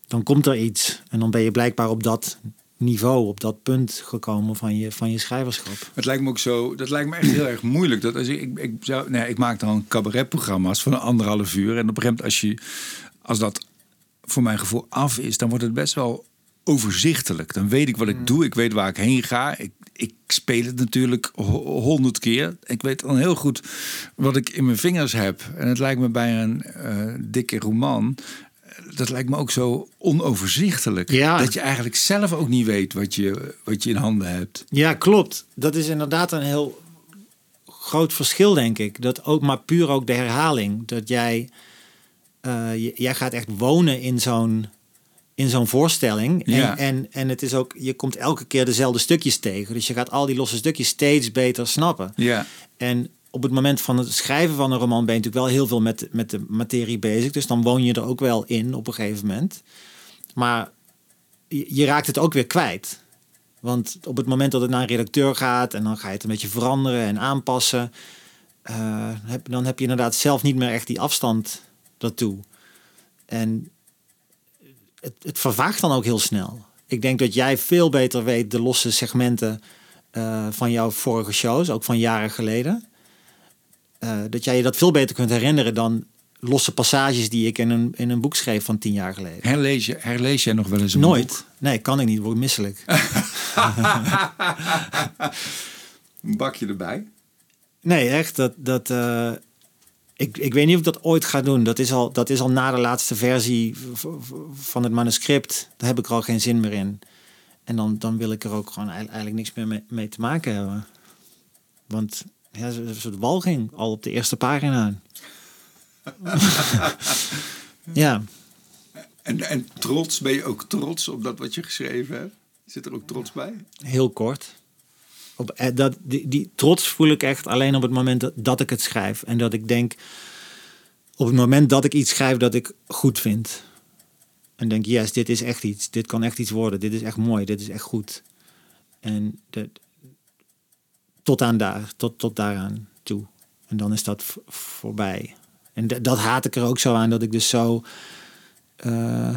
dan komt er iets. En dan ben je blijkbaar op dat niveau, op dat punt gekomen van je, van je schrijverschap. Het lijkt me ook zo, dat lijkt me echt heel erg moeilijk. Dat als ik, ik, ik, zou, nee, ik maak dan cabaretprogramma's van een anderhalf uur. En op een gegeven moment, als, je, als dat voor mijn gevoel af is, dan wordt het best wel overzichtelijk. Dan weet ik wat ik doe, ik weet waar ik heen ga. Ik, ik speel het natuurlijk ho- honderd keer. Ik weet dan heel goed wat ik in mijn vingers heb. En het lijkt me bij een eh, dikke roman. eh, Dat lijkt me ook zo onoverzichtelijk. Ja. Dat je eigenlijk zelf ook niet weet wat je, wat je in handen hebt. Ja, klopt. Dat is inderdaad een heel groot verschil, denk ik. Dat ook maar puur ook de herhaling. Dat jij, eh, jij gaat echt wonen in zo'n in zo'n voorstelling. En, Ja. en, en het is ook, je komt elke keer dezelfde stukjes tegen. Dus je gaat al die losse stukjes steeds beter snappen. Ja. En op het moment van het schrijven van een roman ben je natuurlijk wel heel veel met, met de materie bezig. Dus dan woon je er ook wel in op een gegeven moment. Maar je, je raakt het ook weer kwijt. Want op het moment dat het naar een redacteur gaat en dan ga je het een beetje veranderen en aanpassen, eh, heb, dan heb je inderdaad zelf niet meer echt die afstand daartoe. En het, het vervaagt dan ook heel snel. Ik denk dat jij veel beter weet de losse segmenten eh, van jouw vorige shows, ook van jaren geleden. Eh, dat jij je dat veel beter kunt herinneren dan losse passages die ik in een, in een boek schreef van tien jaar geleden. Herlees, je, herlees jij nog wel eens een Nooit. boek? Nee, kan ik niet. Word ik misselijk. Een bakje erbij. Nee, echt. Dat, dat, eh, ik, ik weet niet of ik dat ooit ga doen. Dat is al, dat is al na de laatste versie van het manuscript. Daar heb ik er al geen zin meer in. En dan, dan wil ik er ook gewoon eigenlijk, niks meer mee, mee te maken hebben. Want ja, een soort walging al op de eerste pagina. ja, En, en trots, ben je ook trots op dat wat je geschreven hebt? Zit er ook trots bij? heel kort. Op, eh, dat, die, trots voel ik echt alleen op het moment dat, ik het schrijf. En dat ik denk, op het moment dat ik iets schrijf dat ik goed vind. En denk, yes, dit is echt iets. Dit kan echt iets worden. Dit is echt mooi. Dit is echt goed. En dat, tot aan daar, tot, tot daaraan toe. En dan is dat voorbij. En dat haat ik er ook zo aan, dat ik dus zo... eh,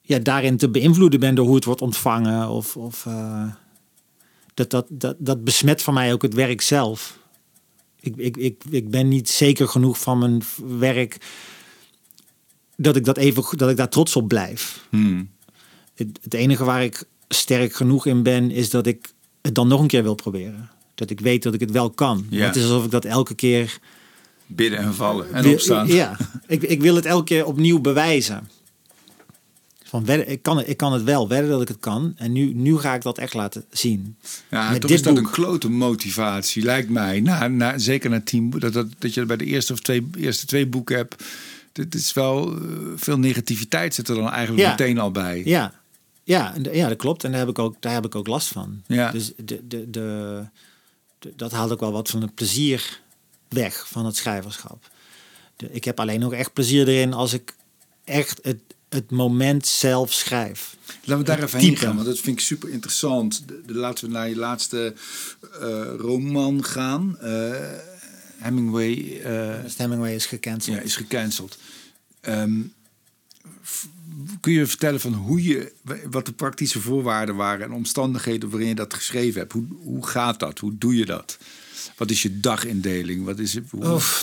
ja, daarin te beïnvloeden ben door hoe het wordt ontvangen. Of, of eh, dat, dat, dat, dat besmet voor mij ook het werk zelf. Ik, ik, ik, ik ben niet zeker genoeg van mijn werk dat ik, dat, even, dat ik daar trots op blijf. Hmm. Het, het enige waar ik sterk genoeg in ben, is dat ik het dan nog een keer wil proberen. Dat ik weet dat ik het wel kan. Ja. Het is alsof ik dat elke keer Bidden en vallen en opstaan. Ja, ik, ik wil het elke keer opnieuw bewijzen. Van, ik, kan het, ik kan het wel, wedden dat ik het kan. En nu, nu ga ik dat echt laten zien. Ja, Met toch dit is dat boek. een klote motivatie, lijkt mij. Na, na, zeker na tien. Dat, dat, dat je bij de eerste of twee, eerste twee boeken hebt. Dit is wel eh, veel negativiteit zit er dan eigenlijk Ja. meteen al bij. Ja, ja, ja dat klopt. En daar heb ik ook, daar heb ik ook last van. Ja. Dus de, de, de, de- dat haalt ook wel wat van het plezier weg van het schrijverschap. Ik heb alleen nog echt plezier erin als ik echt het, het moment zelf schrijf. Laten we daar even heen gaan, want dat vind ik super interessant. De, de- laten we naar je laatste eh, roman gaan. Eh, Hemingway eh, Dus Hemingway is gecanceld. ja, is gecanceld. Ehm, kun je vertellen van hoe je, wat de praktische voorwaarden waren en omstandigheden waarin je dat geschreven hebt? Hoe, hoe gaat dat? Hoe doe je dat? Wat is je dagindeling? Wat is het?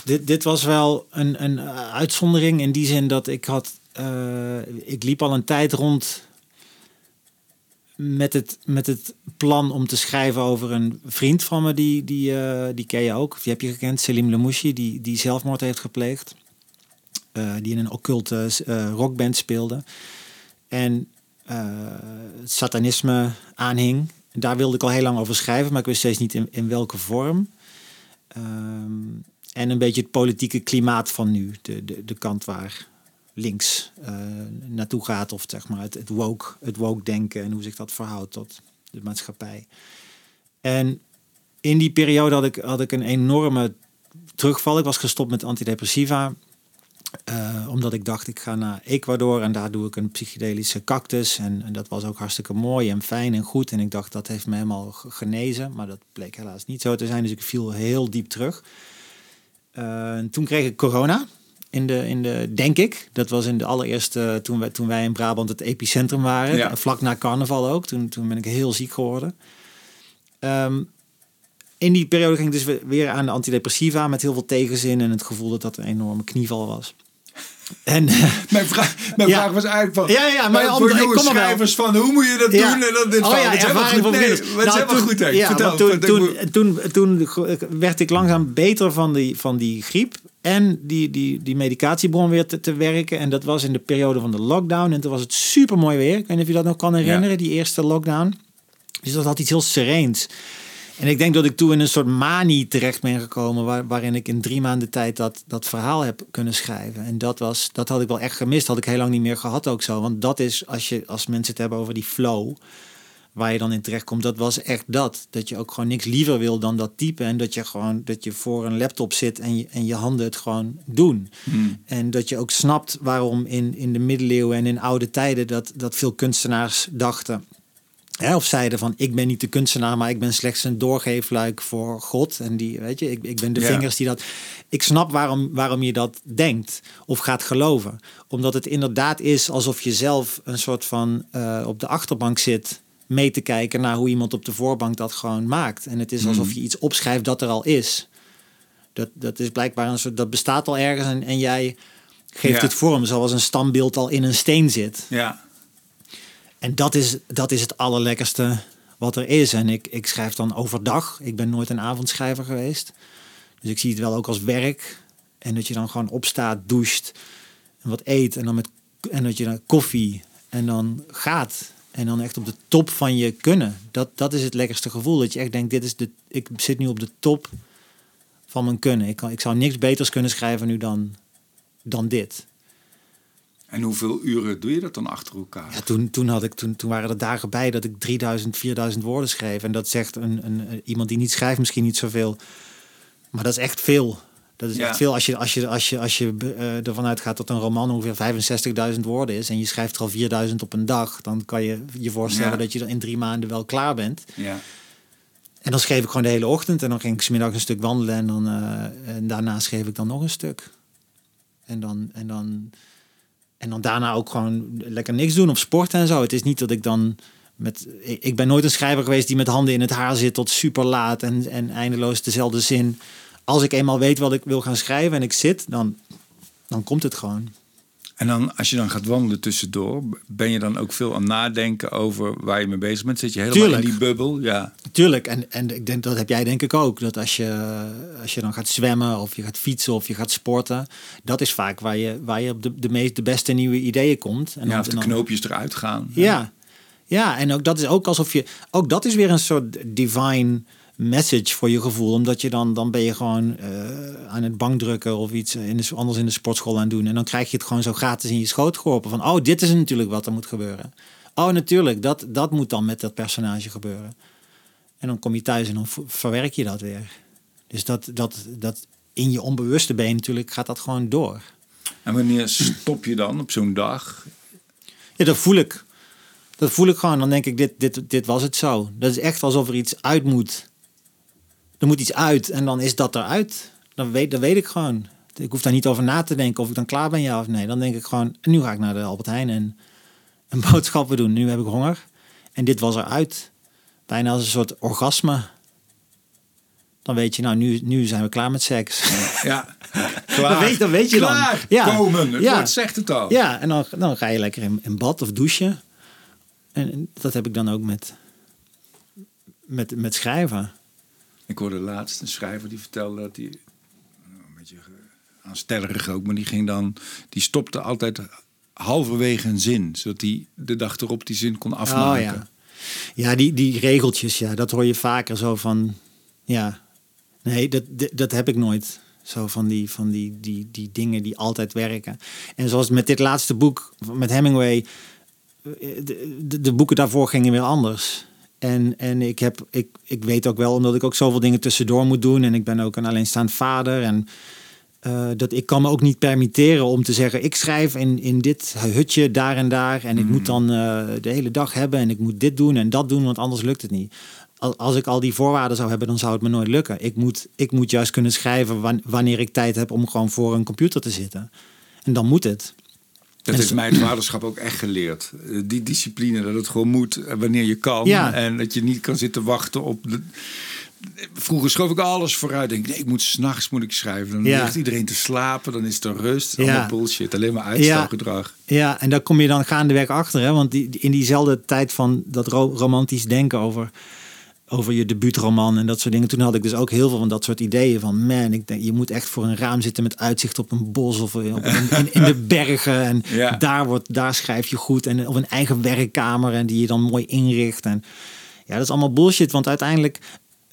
Dit, dit was wel een, een eh, uitzondering in die zin dat ik had. eh, ik liep al een tijd rond met het, met het plan om te schrijven over een vriend van me, die, die, eh, die ken je ook, die heb je gekend, Selim Lemouchi, die, die zelfmoord heeft gepleegd. Die in een occulte rockband speelde. En satanisme aanhing. Daar wilde ik al heel lang over schrijven, maar ik wist steeds niet in, in welke vorm. Ehm, en een beetje het politieke klimaat van nu. De, de, de kant waar links uh, naartoe gaat. Of zeg maar het, het, woke, het woke denken en hoe zich dat verhoudt tot de maatschappij. En in die periode had ik, had ik een enorme terugval. Ik was gestopt met antidepressiva. Uh, omdat ik dacht, ik ga naar Ecuador en daar doe ik een psychedelische cactus. En, en, dat was ook hartstikke mooi en fijn en goed. En ik dacht, dat heeft me helemaal genezen. Maar dat bleek helaas niet zo te zijn. Dus ik viel heel diep terug. Uh, toen kreeg ik corona. In de, in de, denk ik, dat was in de allereerste, toen wij, toen wij in Brabant het epicentrum waren. Ja. Vlak na carnaval ook. Toen, toen ben ik heel ziek geworden. Um, in die periode ging ik dus weer aan de antidepressiva met heel veel tegenzin en het gevoel dat dat een enorme knieval was. En, mijn vraag, mijn vraag was eigenlijk van, ja, ja, maar voor jonge schrijvers van hoe moet je dat doen en dan dit oh, ja, ervaring goed. Nee, het nou, helemaal goed. Hè. Ja, Vertel, toen, toen, toen, toen, werd ik langzaam beter van die, van die griep en die, die, die medicatiebron weer te, te, werken. En dat was in de periode van de lockdown. En toen was het super mooi weer. Ik weet niet of je dat nog kan herinneren, die eerste lockdown. Dus dat had iets heel sereens. En ik denk dat ik toen in een soort manie terecht ben gekomen, waar, waarin ik in drie maanden tijd dat, dat verhaal heb kunnen schrijven. En dat, was, dat had ik wel echt gemist, had ik heel lang niet meer gehad ook zo. Want dat is, als, je, als mensen het hebben over die flow, waar je dan in terecht komt, dat was echt dat. Dat je ook gewoon niks liever wil dan dat type. En dat je gewoon dat je voor een laptop zit en je, en je handen het gewoon doen. Hmm. En dat je ook snapt waarom in, in de middeleeuwen en in oude tijden dat, dat veel kunstenaars dachten of zeiden van ik ben niet de kunstenaar, maar ik ben slechts een doorgeefluik voor God. En die, weet je, ik, ik ben de vingers die dat. Ik snap waarom, waarom je dat denkt of gaat geloven. Omdat het inderdaad is alsof je zelf een soort van uh, op de achterbank zit mee te kijken naar hoe iemand op de voorbank dat gewoon maakt. En het is alsof mhm. je iets opschrijft dat er al is. Dat, dat is blijkbaar een soort, dat bestaat al ergens en, en jij geeft het vorm, zoals een standbeeld al in een steen zit. Ja. En dat is, dat is het allerlekkerste wat er is. En ik, ik schrijf dan overdag. Ik ben nooit een avondschrijver geweest. Dus ik zie het wel ook als werk. En dat je dan gewoon opstaat, doucht en wat eet. En, dan met, en dat je dan koffie en dan gaat. En dan echt op de top van je kunnen. Dat, dat is het lekkerste gevoel. Dat je echt denkt, dit is de, ik zit nu op de top van mijn kunnen. Ik, kan, ik zou niks beters kunnen schrijven nu dan, dan dit. En hoeveel uren doe je dat dan achter elkaar? Ja, toen, toen, had ik, toen, toen waren er dagen bij dat ik 3000, 4000 woorden schreef. En dat zegt een, een, iemand die niet schrijft misschien niet zoveel. Maar dat is echt veel. Dat is echt veel als je, als je, als je, als je uh, ervan uitgaat dat een roman ongeveer 65.000 woorden is. En je schrijft er al 4000 op een dag. Dan kan je je voorstellen dat je er in drie maanden wel klaar bent. Ja. En dan schreef ik gewoon de hele ochtend. En dan ging ik smiddag een stuk wandelen. En, dan, uh, en daarna schreef ik dan nog een stuk. En dan... En dan en dan daarna ook gewoon lekker niks doen of sporten en zo. Het is niet dat ik dan met. Ik ben nooit een schrijver geweest die met handen in het haar zit tot super laat en, en eindeloos dezelfde zin. Als ik eenmaal weet wat ik wil gaan schrijven en ik zit, dan, dan komt het gewoon. En dan, als je dan gaat wandelen tussendoor, ben je dan ook veel aan nadenken over waar je mee bezig bent? Zit je helemaal in die bubbel? Ja. Tuurlijk. En, en ik denk dat heb jij denk ik ook. Dat als je, als je dan gaat zwemmen of je gaat fietsen of je gaat sporten, dat is vaak waar je, waar je op de, de, meest, de beste nieuwe ideeën komt. En ja, of de knoopjes eruit gaan. Ja. ja. en ook dat is ook alsof je, ook dat is weer een soort divine message voor je gevoel. Omdat je dan, dan ben je gewoon uh, aan het bankdrukken of iets in de, anders in de sportschool aan doen. En dan krijg je het gewoon zo gratis in je schoot geworpen. Van, oh, dit is natuurlijk wat er moet gebeuren. Oh, natuurlijk, dat, dat moet dan met dat personage gebeuren. En dan kom je thuis en dan verwerk je dat weer. Dus dat, dat, dat in je onbewuste ben natuurlijk, gaat dat gewoon door. En wanneer stop je dan op zo'n dag? Ja, dat voel ik. Dat voel ik gewoon. Dan denk ik, dit, dit, dit was het zo. Dat is echt alsof er iets uit moet er moet iets uit en dan is dat eruit. Dan weet, dan weet ik gewoon. Ik hoef daar niet over na te denken of ik dan klaar ben, ja of nee. Dan denk ik gewoon, nu ga ik naar de Albert Heijn en een boodschappen doen. Nu heb ik honger. En dit was eruit. Bijna als een soort orgasme. Dan weet je, nou, nu, nu zijn we klaar met seks. Ja, klaar. Dan weet, dan weet je klaar dan. Ja. komen. Het ja. zegt het al. Ja, en dan, dan ga je lekker in, in bad of douchen. En dat heb ik dan ook met, met, met schrijven. Ik hoorde laatst een schrijver die vertelde dat hij, een beetje aanstellerig ook, maar die ging dan, die stopte altijd halverwege een zin, zodat hij de dag erop die zin kon afmaken. Oh, ja. Ja, die, die regeltjes, ja, dat hoor je vaker zo van. Ja, nee, dat, dat, dat heb ik nooit. Zo van die, van die, die, die dingen die altijd werken. En zoals met dit laatste boek met Hemingway, eh, de, de, de boeken daarvoor gingen weer anders. En, en ik, heb, ik, ik weet ook wel, omdat ik ook zoveel dingen tussendoor moet doen. En ik ben ook een alleenstaand vader. En uh, dat ik kan me ook niet permitteren om te zeggen, ik schrijf in, in dit hutje daar en daar. En ik moet Mhm. dan uh, de hele dag hebben en ik moet dit doen en dat doen, want anders lukt het niet. Als, als ik al die voorwaarden zou hebben, dan zou het me nooit lukken. Ik moet, ik moet juist kunnen schrijven wan- wanneer ik tijd heb om gewoon voor een computer te zitten. En dan moet het. Dat En heeft mij het vaderschap ook echt geleerd. Eh, Die discipline, dat het gewoon moet eh, wanneer je kan. Ja. En dat je niet kan zitten wachten op... De... Vroeger schoof ik alles vooruit. Denk, nee, ik moet s'nachts moet ik schrijven. Dan Ja. ligt iedereen te slapen, dan is er rust. Ja. Allemaal bullshit, alleen maar uitstelgedrag. Ja, en daar kom je dan gaandeweg achter. Hè? Want die, in diezelfde tijd van dat ro- romantisch denken over, over je debuutroman en dat soort dingen. Toen had ik dus ook heel veel van dat soort ideeën. Van man, ik denk, je moet echt voor een raam zitten met uitzicht op een bos of op een, in, in de bergen. En Ja. daar, wordt, daar schrijf je goed. En of een eigen werkkamer en die je dan mooi inricht. En ja, dat is allemaal bullshit. Want uiteindelijk,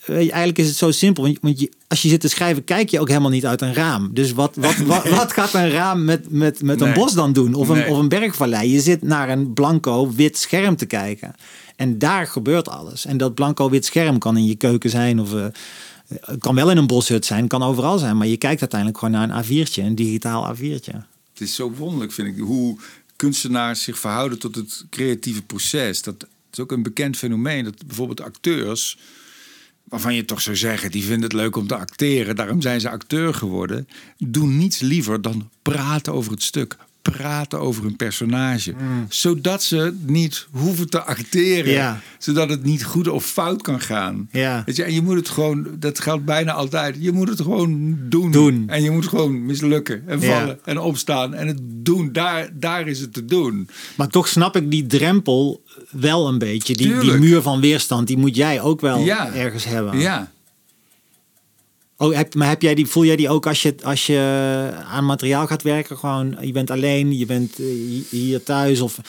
je, eigenlijk is het zo simpel. Want je, want je, als je zit te schrijven, kijk je ook helemaal niet uit een raam. Dus wat, wat, wat, wat gaat een raam met, met, met een Nee. bos dan doen? Of een, Nee. of een bergvallei? Je zit naar een blanco wit scherm te kijken. En daar gebeurt alles. En dat blanco wit scherm kan in je keuken zijn of... eh, het kan wel in een boshut zijn, kan overal zijn. Maar je kijkt uiteindelijk gewoon naar een A4'tje, een digitaal A4'tje. Het is zo wonderlijk, vind ik, hoe kunstenaars zich verhouden tot het creatieve proces. Dat is ook een bekend fenomeen. Dat bijvoorbeeld acteurs, waarvan je toch zou zeggen, die vinden het leuk om te acteren, daarom zijn ze acteur geworden, doen niets liever dan praten over het stuk. Praten over hun personage. Zodat ze niet hoeven te acteren. Ja. Zodat het niet goed of fout kan gaan. Ja. Weet je, en je moet het gewoon, dat geldt bijna altijd. Je moet het gewoon doen. Doen. En je moet gewoon mislukken en Ja. vallen en opstaan en het doen. Daar, daar is het te doen. Maar toch snap ik die drempel wel een beetje. Die, die muur van weerstand, die moet jij ook wel Ja. ergens hebben. Ja. Oh, heb, maar heb jij die, voel jij die ook als je, als je aan materiaal gaat werken? Gewoon, je bent alleen, je bent eh, hier thuis of...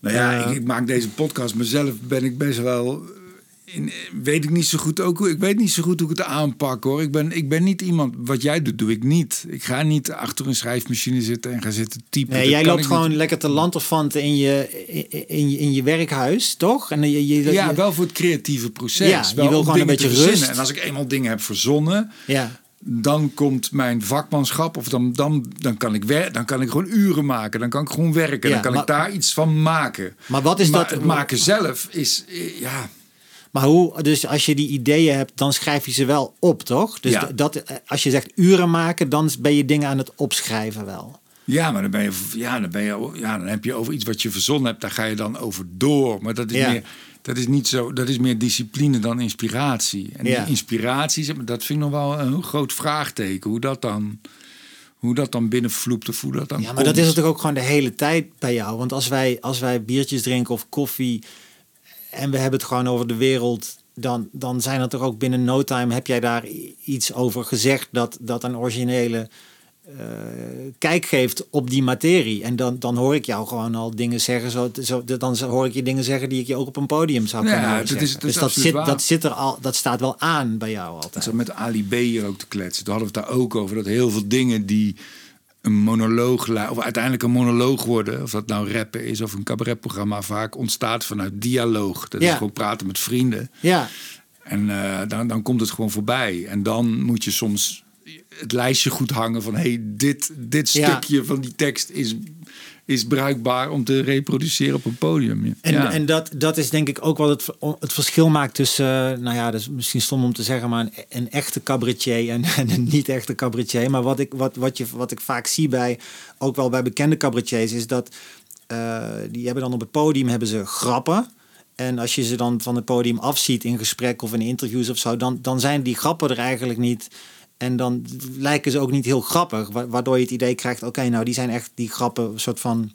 Nou ja, Eh, ik, ik maak deze podcast mezelf. Ben ik best wel. In, weet ik niet zo goed ook. hoe- Ik weet niet zo goed hoe ik het aanpak hoor. Ik ben, ik ben niet iemand. Wat jij doet, doe ik niet. Ik ga niet achter een schrijfmachine zitten en gaan zitten typen. Nee, Dat jij loopt niet. gewoon lekker te lanterfanten in je, in, je, in je werkhuis, toch? En je, je, Ja, wel voor het creatieve proces. Ja, je wel wil gewoon een beetje rust. En als ik eenmaal dingen heb verzonnen, ja. dan komt mijn vakmanschap. Of dan, dan, dan, kan ik wer dan kan ik gewoon uren maken. Dan kan ik gewoon werken. Ja, dan kan maar- ik daar iets van maken. Maar wat is Maar dat? het maken zelf is. eh, Ja, Maar hoe, dus als je die ideeën hebt, dan schrijf je ze wel op, toch? Dus Ja. dat, als je zegt uren maken, dan ben je dingen aan het opschrijven wel. Ja, maar dan ben je, ja, dan ben je, ja, dan heb je over iets wat je verzonnen hebt, daar ga je dan over door. Maar dat is Ja. meer, dat is niet zo, dat is meer discipline dan inspiratie. En Ja. die inspiratie, dat vind ik nog wel een groot vraagteken. Hoe dat dan, hoe dat dan binnenvloept of hoe dat dan. Ja, maar komt. dat is het toch ook gewoon de hele tijd bij jou? Want als wij, als wij biertjes drinken of koffie en we hebben het gewoon over de wereld, dan, dan zijn er toch ook binnen no time, heb jij daar iets over gezegd dat, dat een originele eh, kijk geeft op die materie. En dan, dan hoor ik jou gewoon al dingen zeggen, zo, zo, dan hoor ik je dingen zeggen die ik je ook op een podium zou Ja, kunnen horen dat is- dat is dus dat zit, waar. dat zit er al, dat staat wel aan bij jou Ik altijd. zat met Ali B hier ook te kletsen. Toen hadden we het daar ook over. Dat heel veel dingen die een monoloog, of uiteindelijk een monoloog worden. Of dat nou rappen is of een cabaretprogramma. Vaak ontstaat vanuit dialoog. Dat Ja. is gewoon praten met vrienden. Ja, En eh, dan, dan komt het gewoon voorbij. En dan moet je soms het lijstje goed hangen van... hey, dit, dit Ja. stukje van die tekst is, is bruikbaar om te reproduceren op een podium. En, ja. en dat, dat is denk ik ook wat het, het verschil maakt tussen, eh, nou ja, dat is misschien stom om te zeggen, maar een, een echte cabaretier en, en een niet-echte cabaretier. Maar wat ik, wat, wat, je, wat ik vaak zie bij, ook wel bij bekende cabaretiers, is dat eh, die hebben dan op het podium hebben ze grappen. En als je ze dan van het podium afziet in gesprek of in interviews of zo, dan, dan zijn die grappen er eigenlijk niet. En dan lijken ze ook niet heel grappig, wa- waardoor je het idee krijgt: oké, nou die zijn echt die grappen een soort van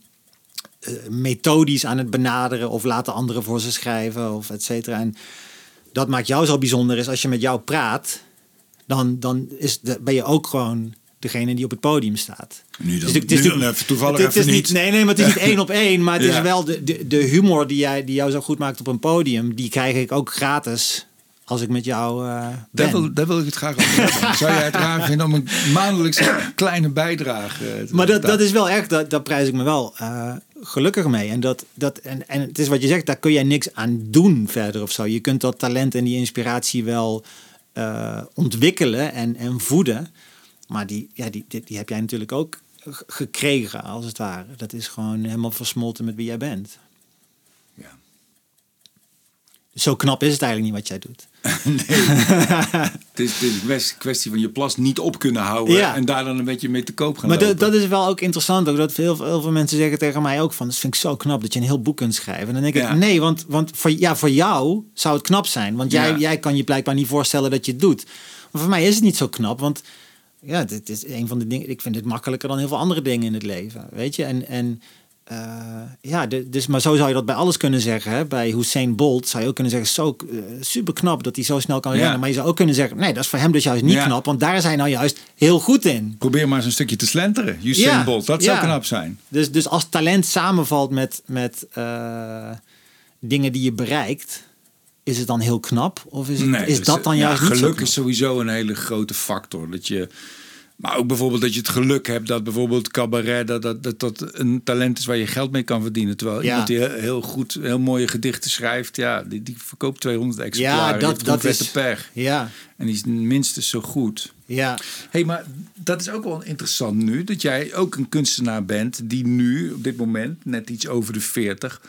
eh, methodisch aan het benaderen of laten anderen voor ze schrijven of et cetera. En dat maakt jou zo bijzonder is als je met jou praat, dan, dan is de, ben je ook gewoon degene die op het podium staat. Nu dan, Dus het is nu dan even toevallig het, het even is niet. Nee, nee, maar het is niet één op één. Maar het is wel de, de, de humor die, jij, die jou zo goed maakt op een podium. Die krijg ik ook gratis als ik met jou eh ben. Daar wil, daar wil ik het graag over hebben. Zou jij het raar vinden om een maandelijks kleine bijdrage te Maar dat, dat is wel echt, dat, daar prijs ik me wel eh, gelukkig mee. En, dat, dat, en, en het is wat je zegt, daar kun jij niks aan doen verder of zo. Je kunt dat talent en die inspiratie wel eh, ontwikkelen en, en voeden. Maar die, ja, die, die, die heb jij natuurlijk ook gekregen, als het ware. Dat is gewoon helemaal versmolten met wie jij bent. Ja. Zo knap is het eigenlijk niet wat jij doet. Het is, het is een kwestie- van je plas niet op kunnen houden Ja. en daar dan een beetje mee te koop gaan Maar dat, is wel ook interessant. Ook dat veel, heel veel mensen zeggen tegen mij ook van... dat vind ik zo knap dat je een heel boek kunt schrijven. En dan denk Ja. ik, nee, want, want voor, ja, voor jou zou het knap zijn. Want jij, Ja. jij kan je blijkbaar niet voorstellen dat je het doet. Maar voor mij is het niet zo knap, want... Ja, dit is een van de dingen... Ik vind het makkelijker dan heel veel andere dingen in het leven. Weet je? En... en eh, ja, dus, maar zo zou je dat bij alles kunnen zeggen. Hè? Bij Hussein Bolt zou je ook kunnen zeggen... zo super knap dat hij zo snel kan Ja. rennen. Maar je zou ook kunnen zeggen... nee, dat is voor hem dus juist niet Ja. knap. Want daar is hij nou juist heel goed in. Probeer maar eens een stukje te slenteren. Usain Ja, Bolt, dat zou knap zijn. Dus, dus als talent samenvalt met, met eh, dingen die je bereikt, is het dan heel knap? Of is, het, is dus, dat dan juist geluk is sowieso een hele grote factor. Dat je, maar ook bijvoorbeeld dat je het geluk hebt dat bijvoorbeeld cabaret dat, dat, dat, dat een talent is waar je geld mee kan verdienen. Terwijl Ja. iemand die heel, goed, heel mooie gedichten schrijft, ja, die, die verkoopt 200 exemplaren. Ja, dat, dat is... pech. Ja, En die is minstens zo goed. ja, hey, maar dat is ook wel interessant nu. Dat jij ook een kunstenaar bent die nu, op dit moment, net iets over de 40.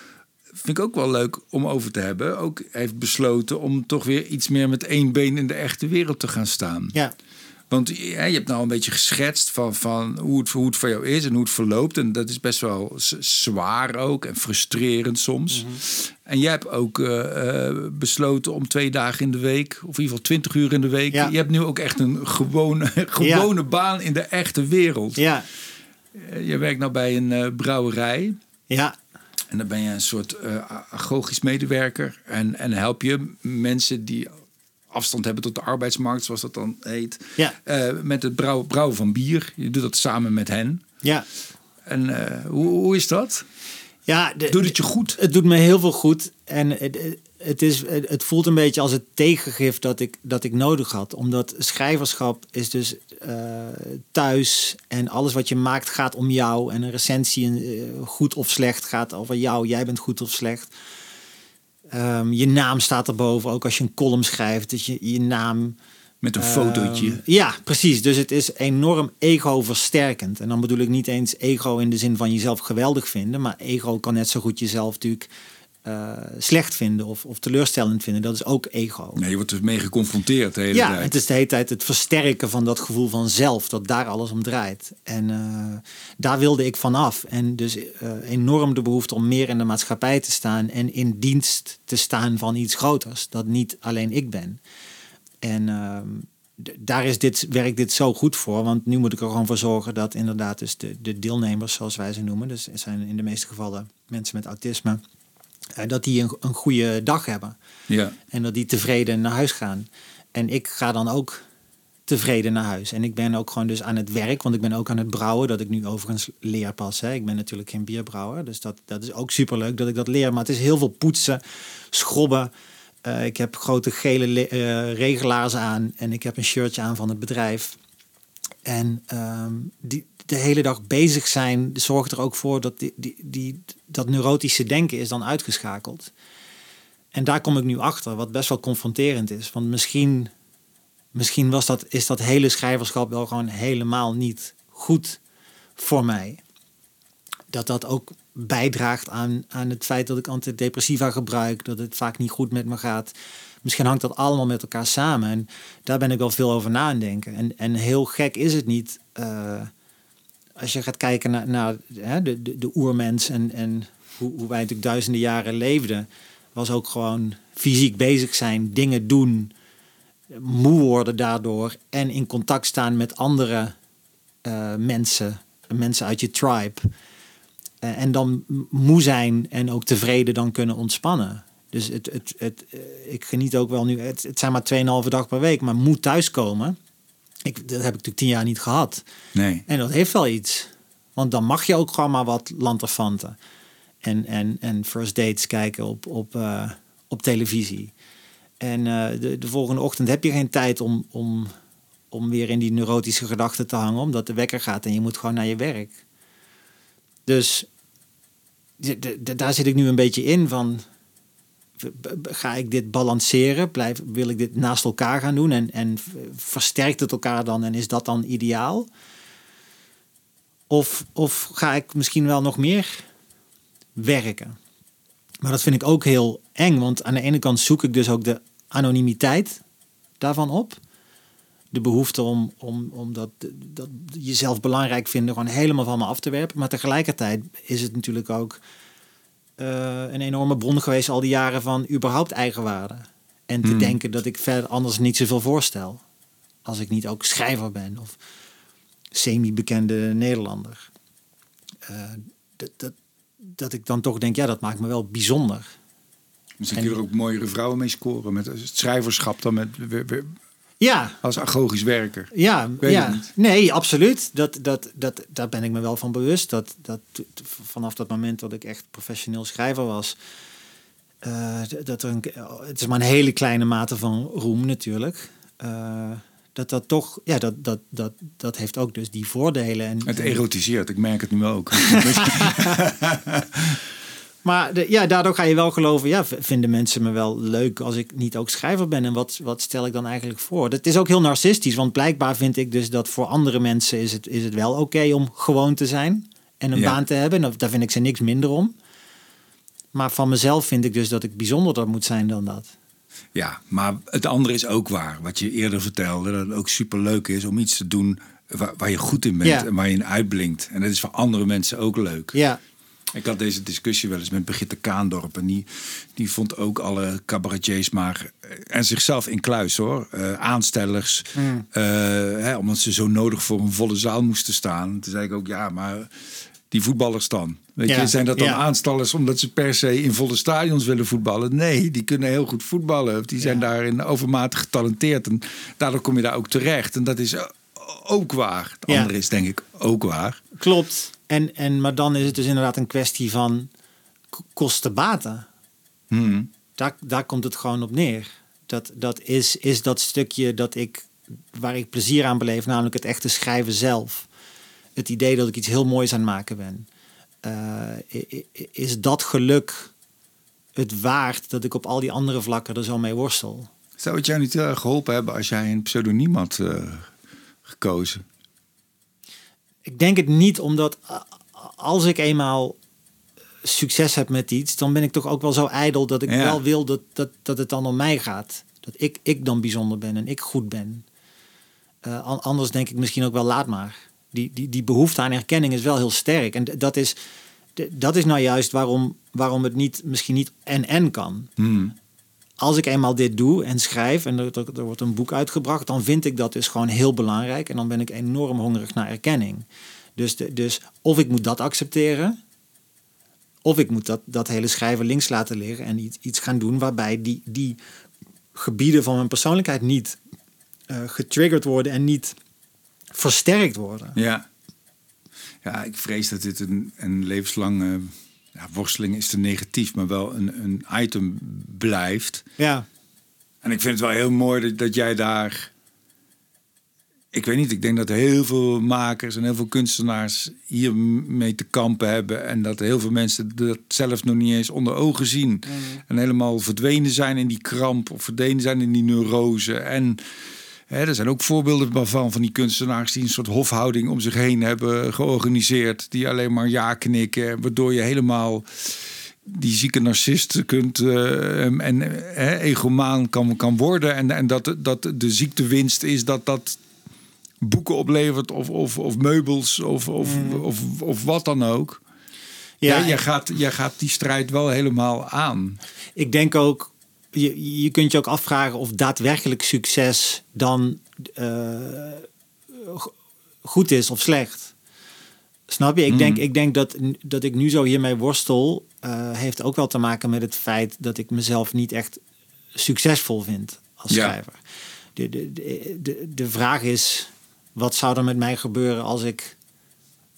Vind ik ook wel leuk om over te hebben. Ook heeft besloten om toch weer iets meer met één been in de echte wereld te gaan staan. ja. Want ja, je hebt nou een beetje geschetst van, van hoe, het, hoe het voor jou is en hoe het verloopt. En dat is best wel zwaar ook en frustrerend soms. Mhm. En jij hebt ook eh, eh, besloten om twee dagen in de week, of in ieder geval twintig uur in de week. Ja. Je hebt nu ook echt een gewone, gewone baan in de echte wereld. Ja, Eh, Je werkt nou bij een eh, brouwerij. ja, En dan ben je een soort eh, agogisch medewerker. En, en help je mensen die afstand hebben tot de arbeidsmarkt, zoals dat dan heet. Ja. eh, met het brouwen, brouwen van bier. Je doet dat samen met hen. ja. En eh, hoe, hoe is dat? ja de- Doet het je goed? Het doet me heel veel goed. En het, het, is, het voelt een beetje als het tegengif dat ik, dat ik nodig had. Omdat schrijverschap is dus eh, thuis. En alles wat je maakt gaat om jou. En een recensie, goed of slecht, gaat over jou. Jij bent goed of slecht. Ehm, je naam staat erboven. Ook als je een column schrijft. Dus je, je naam... Met een Ehm, fotootje. Ja, precies. Dus het is enorm ego-versterkend. En dan bedoel ik niet eens ego in de zin van jezelf geweldig vinden. Maar ego kan net zo goed jezelf natuurlijk eh, slecht vinden of, of teleurstellend vinden. Dat is ook ego. Nee, je wordt er mee geconfronteerd de hele Ja, tijd. het is de hele tijd het versterken van dat gevoel van zelf, dat daar alles om draait. En eh, daar wilde ik vanaf. En dus eh, enorm de behoefte om meer in de maatschappij te staan en in dienst te staan van iets groters, dat niet alleen ik ben. En ehm, daar is dit, werkt dit zo goed voor, want nu moet ik er gewoon voor zorgen dat inderdaad dus de, de deelnemers, zoals wij ze noemen, dus het zijn in de meeste gevallen mensen met autisme, dat die een, een goede dag hebben. Ja. En dat die tevreden naar huis gaan. En ik ga dan ook tevreden naar huis. En ik ben ook gewoon dus aan het werk, want ik ben ook aan het brouwen, dat ik nu overigens leer pas. Hè. Ik ben natuurlijk geen bierbrouwer, dus dat, dat is ook superleuk dat ik dat leer. Maar het is heel veel poetsen, schrobben. Eh, ik heb grote gele le- eh, regelaars aan en ik heb een shirtje aan van het bedrijf. En ehm, die, de hele dag bezig zijn zorgt er ook voor dat die, die, die, dat neurotische denken is dan uitgeschakeld. En daar kom ik nu achter, wat best wel confronterend is. Want misschien, misschien was dat, is dat hele schrijverschap wel gewoon helemaal niet goed voor mij. Dat dat ook bijdraagt aan, aan het feit dat ik antidepressiva gebruik, dat het vaak niet goed met me gaat. Misschien hangt dat allemaal met elkaar samen. En daar ben ik wel veel over na aan denken. En, en heel gek is het niet. eh, als je gaat kijken naar, hè, de, de, de oermens en, en hoe, hoe wij natuurlijk duizenden jaren leefden, was ook gewoon fysiek bezig zijn, dingen doen, moe worden daardoor en in contact staan met andere eh, mensen, mensen uit je tribe. Eh, en dan moe zijn en ook tevreden dan kunnen ontspannen. Dus het, het, het, eh, ik geniet ook wel nu, het, het zijn maar 2,5 dag per week, maar moe thuiskomen Ik, dat heb ik natuurlijk tien jaar niet gehad. Nee. En dat heeft wel iets. Want dan mag je ook gewoon maar wat lanterfanten. En, en, en first dates kijken op, op, eh, op televisie. En eh, de, de volgende ochtend heb je geen tijd om, om, om weer in die neurotische gedachten te hangen. Omdat de wekker gaat en je moet gewoon naar je werk. Dus daar zit ik nu een beetje in van... Ga ik dit balanceren? Blijf, wil ik dit naast elkaar gaan doen? En, en versterkt het elkaar dan? En is dat dan ideaal? Of, of ga ik misschien wel nog meer werken? Maar dat vind ik ook heel eng. Want aan de ene kant zoek ik dus ook de anonimiteit daarvan op. De behoefte om, om, om dat, dat jezelf belangrijk vinden gewoon helemaal van me af te werpen. Maar tegelijkertijd is het natuurlijk ook een enorme bron geweest al die jaren van überhaupt eigenwaarde. En te Hmm. denken dat ik verder anders niet zoveel voorstel. Als ik niet ook schrijver ben of semi-bekende Nederlander. Eh, dat, dat, dat ik dan toch denk, ja, dat maakt me wel bijzonder. Misschien En- kun je er ook mooiere vrouwen mee scoren. Met het schrijverschap dan met, Ja, als agogisch werker. Ja, nee, absoluut. Dat, dat, dat, daar ben ik me wel van bewust. Dat, dat vanaf dat moment dat ik echt professioneel schrijver was, eh, dat er een, het is maar een hele kleine mate van roem natuurlijk. Eh, dat dat toch, ja, dat, dat, dat, dat heeft ook dus die voordelen. En, Het erotiseert, ik merk het nu ook. Maar de, ja, daardoor ga je wel geloven, ja, vinden mensen me wel leuk als ik niet ook schrijver ben. En wat, wat stel ik dan eigenlijk voor? Dat is ook heel narcistisch, want blijkbaar vind ik dus dat voor andere mensen is het, is het wel oké om gewoon te zijn en een Ja. baan te hebben. En daar vind ik ze niks minder om. Maar van mezelf vind ik dus dat ik bijzonderder moet zijn dan dat. Ja, maar het andere is ook waar. Wat je eerder vertelde, dat het ook superleuk is om iets te doen waar, waar je goed in bent Ja. en waar je in uitblinkt. En dat is voor andere mensen ook leuk. Ja, Ik had deze discussie wel eens met Brigitte Kaandorp. En die, die vond ook alle cabaretiers maar... En zichzelf in kluis hoor. eh, aanstellers. eh, hè, omdat ze zo nodig voor een volle zaal moesten staan. Toen zei ik ook, ja, maar die voetballers dan? Weet Ja, je, zijn dat dan ja. aanstallers omdat ze per se in volle stadions willen voetballen? Nee, die kunnen heel goed voetballen. Die zijn Ja. daarin overmatig getalenteerd. En daardoor kom je daar ook terecht. En dat is ook waar. Het andere is denk ik ook waar. klopt. En, en, maar dan is het dus inderdaad een kwestie van kosten-baten. Hmm. Daar, daar komt het gewoon op neer. Dat, dat is, is dat stukje dat ik, waar ik plezier aan beleef, namelijk het echte schrijven zelf. Het idee dat ik iets heel moois aan het maken ben. Eh, is dat geluk het waard dat ik op al die andere vlakken er zo mee worstel? Zou het jou niet heel erg geholpen hebben als jij een pseudoniem had eh, gekozen? Ik denk het niet, omdat eh, als ik eenmaal succes heb met iets, dan ben ik toch ook wel zo ijdel dat ik Ja. wel wil dat, dat, dat het dan om mij gaat. Dat ik, ik dan bijzonder ben en ik goed ben. Eh, an- anders denk ik misschien ook wel laat maar. Die, die, die behoefte aan erkenning is wel heel sterk. En dat is, dat is nou juist waarom, waarom het niet, misschien niet en-en kan. Hmm. Als ik eenmaal dit doe en schrijf en er, wordt een boek uitgebracht, dan vind ik dat dus gewoon heel belangrijk. En dan ben ik enorm hongerig naar erkenning. Dus, de, dus of ik moet dat accepteren, of ik moet dat, dat hele schrijven links laten liggen en iets, iets gaan doen waarbij die, die gebieden van mijn persoonlijkheid niet eh, getriggerd worden en niet versterkt worden. Ja. Ja, ik vrees dat dit een, een levenslange ja, worsteling is te negatief, maar wel een, een item blijft. Ja, En ik vind het wel heel mooi dat, dat jij daar. Ik weet niet, ik denk dat heel veel makers en heel veel kunstenaars hiermee te kampen hebben. En dat heel veel mensen dat zelf nog niet eens onder ogen zien. En helemaal verdwenen zijn in die kramp of verdwenen zijn in die neurose. En hè, er zijn ook voorbeelden van, van die kunstenaars die een soort hofhouding om zich heen hebben georganiseerd. Die alleen maar ja knikken, waardoor je helemaal die zieke narcist kunt eh, en eh, egomaan kan, kan worden. En, en dat, dat de ziektewinst is dat dat boeken oplevert of, of, of meubels of, of, of, of wat dan ook. Ja, ja jij, gaat, jij gaat die strijd wel helemaal aan. ik denk ook, je, je kunt je ook afvragen of daadwerkelijk succes dan eh, go- goed is of slecht. Snap je? Ik, denk, ik denk dat, dat ik nu zo hiermee worstel, eh, heeft ook wel te maken met het feit dat ik mezelf niet echt succesvol vind als Ja. schrijver. De, de, de, de, de vraag is, wat zou er met mij gebeuren als ik,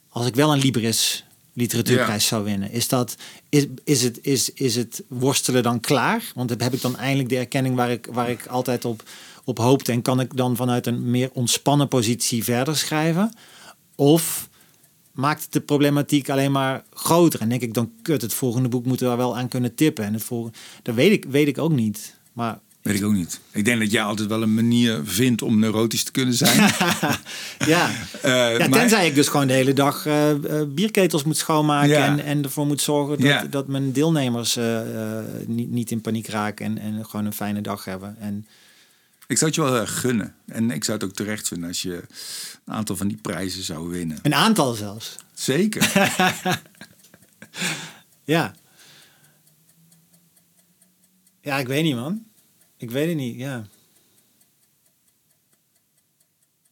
als ik wel een Libris literatuurprijs zou winnen? Is, dat, is, is, het, is, is het worstelen dan klaar? Want heb ik dan eindelijk de erkenning waar ik, waar ik altijd op, op hoopte? En kan ik dan vanuit een meer ontspannen positie verder schrijven? Of maakt het de problematiek alleen maar groter? En denk ik dan, kut, het volgende boek moeten we daar wel aan kunnen tippen. En het volgende, dat weet ik, weet ik ook niet. Maar Weet ik ook niet. Ik denk dat jij altijd wel een manier vindt om neurotisch te kunnen zijn. ja. Eh, ja, maar- tenzij ik dus gewoon de hele dag eh, eh, bierketels moet schoonmaken Ja. en, en ervoor moet zorgen dat, Ja. dat mijn deelnemers niet, niet in paniek raken en, en gewoon een fijne dag hebben. En Ik zou het je wel heel erg gunnen. En ik zou het ook terecht vinden als je een aantal van die prijzen zou winnen. een aantal zelfs. Zeker. Ja. Ja, ik weet niet, man. Ik weet het niet, ja.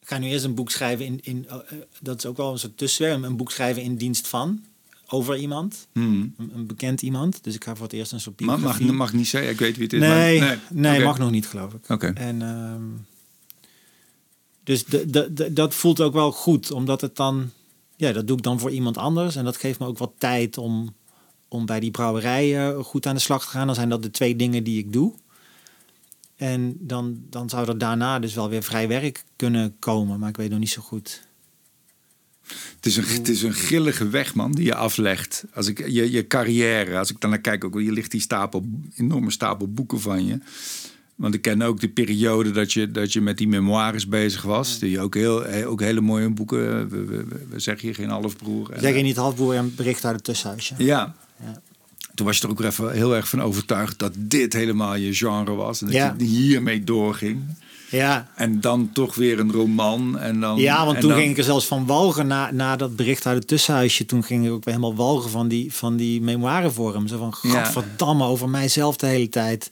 Ik ga nu eerst een boek schrijven in, in eh, eh, dat is ook wel een soort tussenwerk, een boek schrijven in dienst van, over iemand, Hmm. een, een bekend iemand. Dus ik ga voor het eerst een soort Mag, mag, biografie. mag niet zeggen, ik weet wie het is. nee, maar, nee, mag nog niet, geloof ik. Oké. En ehm, dus de, de, de- dat voelt ook wel goed, omdat het dan, ja, dat doe ik dan voor iemand anders. En dat geeft me ook wat tijd om, om bij die brouwerij eh, goed aan de slag te gaan. Dan zijn dat de twee dingen die ik doe. En dan, dan zou er daarna dus wel weer vrij werk kunnen komen, maar ik weet nog niet zo goed. Het is, een, het is een grillige weg, man, die je aflegt. Als ik, je, je carrière, als ik dan naar kijk, ook, je ligt die stapel, enorme stapel boeken van je. Want ik ken ook de periode dat je, dat je met die memoires bezig was. Die ook, heel, he- ook hele mooie boeken. We, we, zeggen hier geen halfbroer. Zeg je niet halfboer en bericht uit het tussenhuisje? Ja. Ja. Toen was je er ook even heel erg van overtuigd dat dit helemaal je genre was. En dat Ja. je hiermee doorging. Ja, En dan toch weer een roman. En dan, Ja, want en toen dan- ging ik er zelfs van walgen na, na dat bericht uit het tussenhuisje. Toen ging ik ook weer helemaal walgen van die, van die memoirenvorm. Zo van, Ja. gadverdamme, over mijzelf de hele tijd.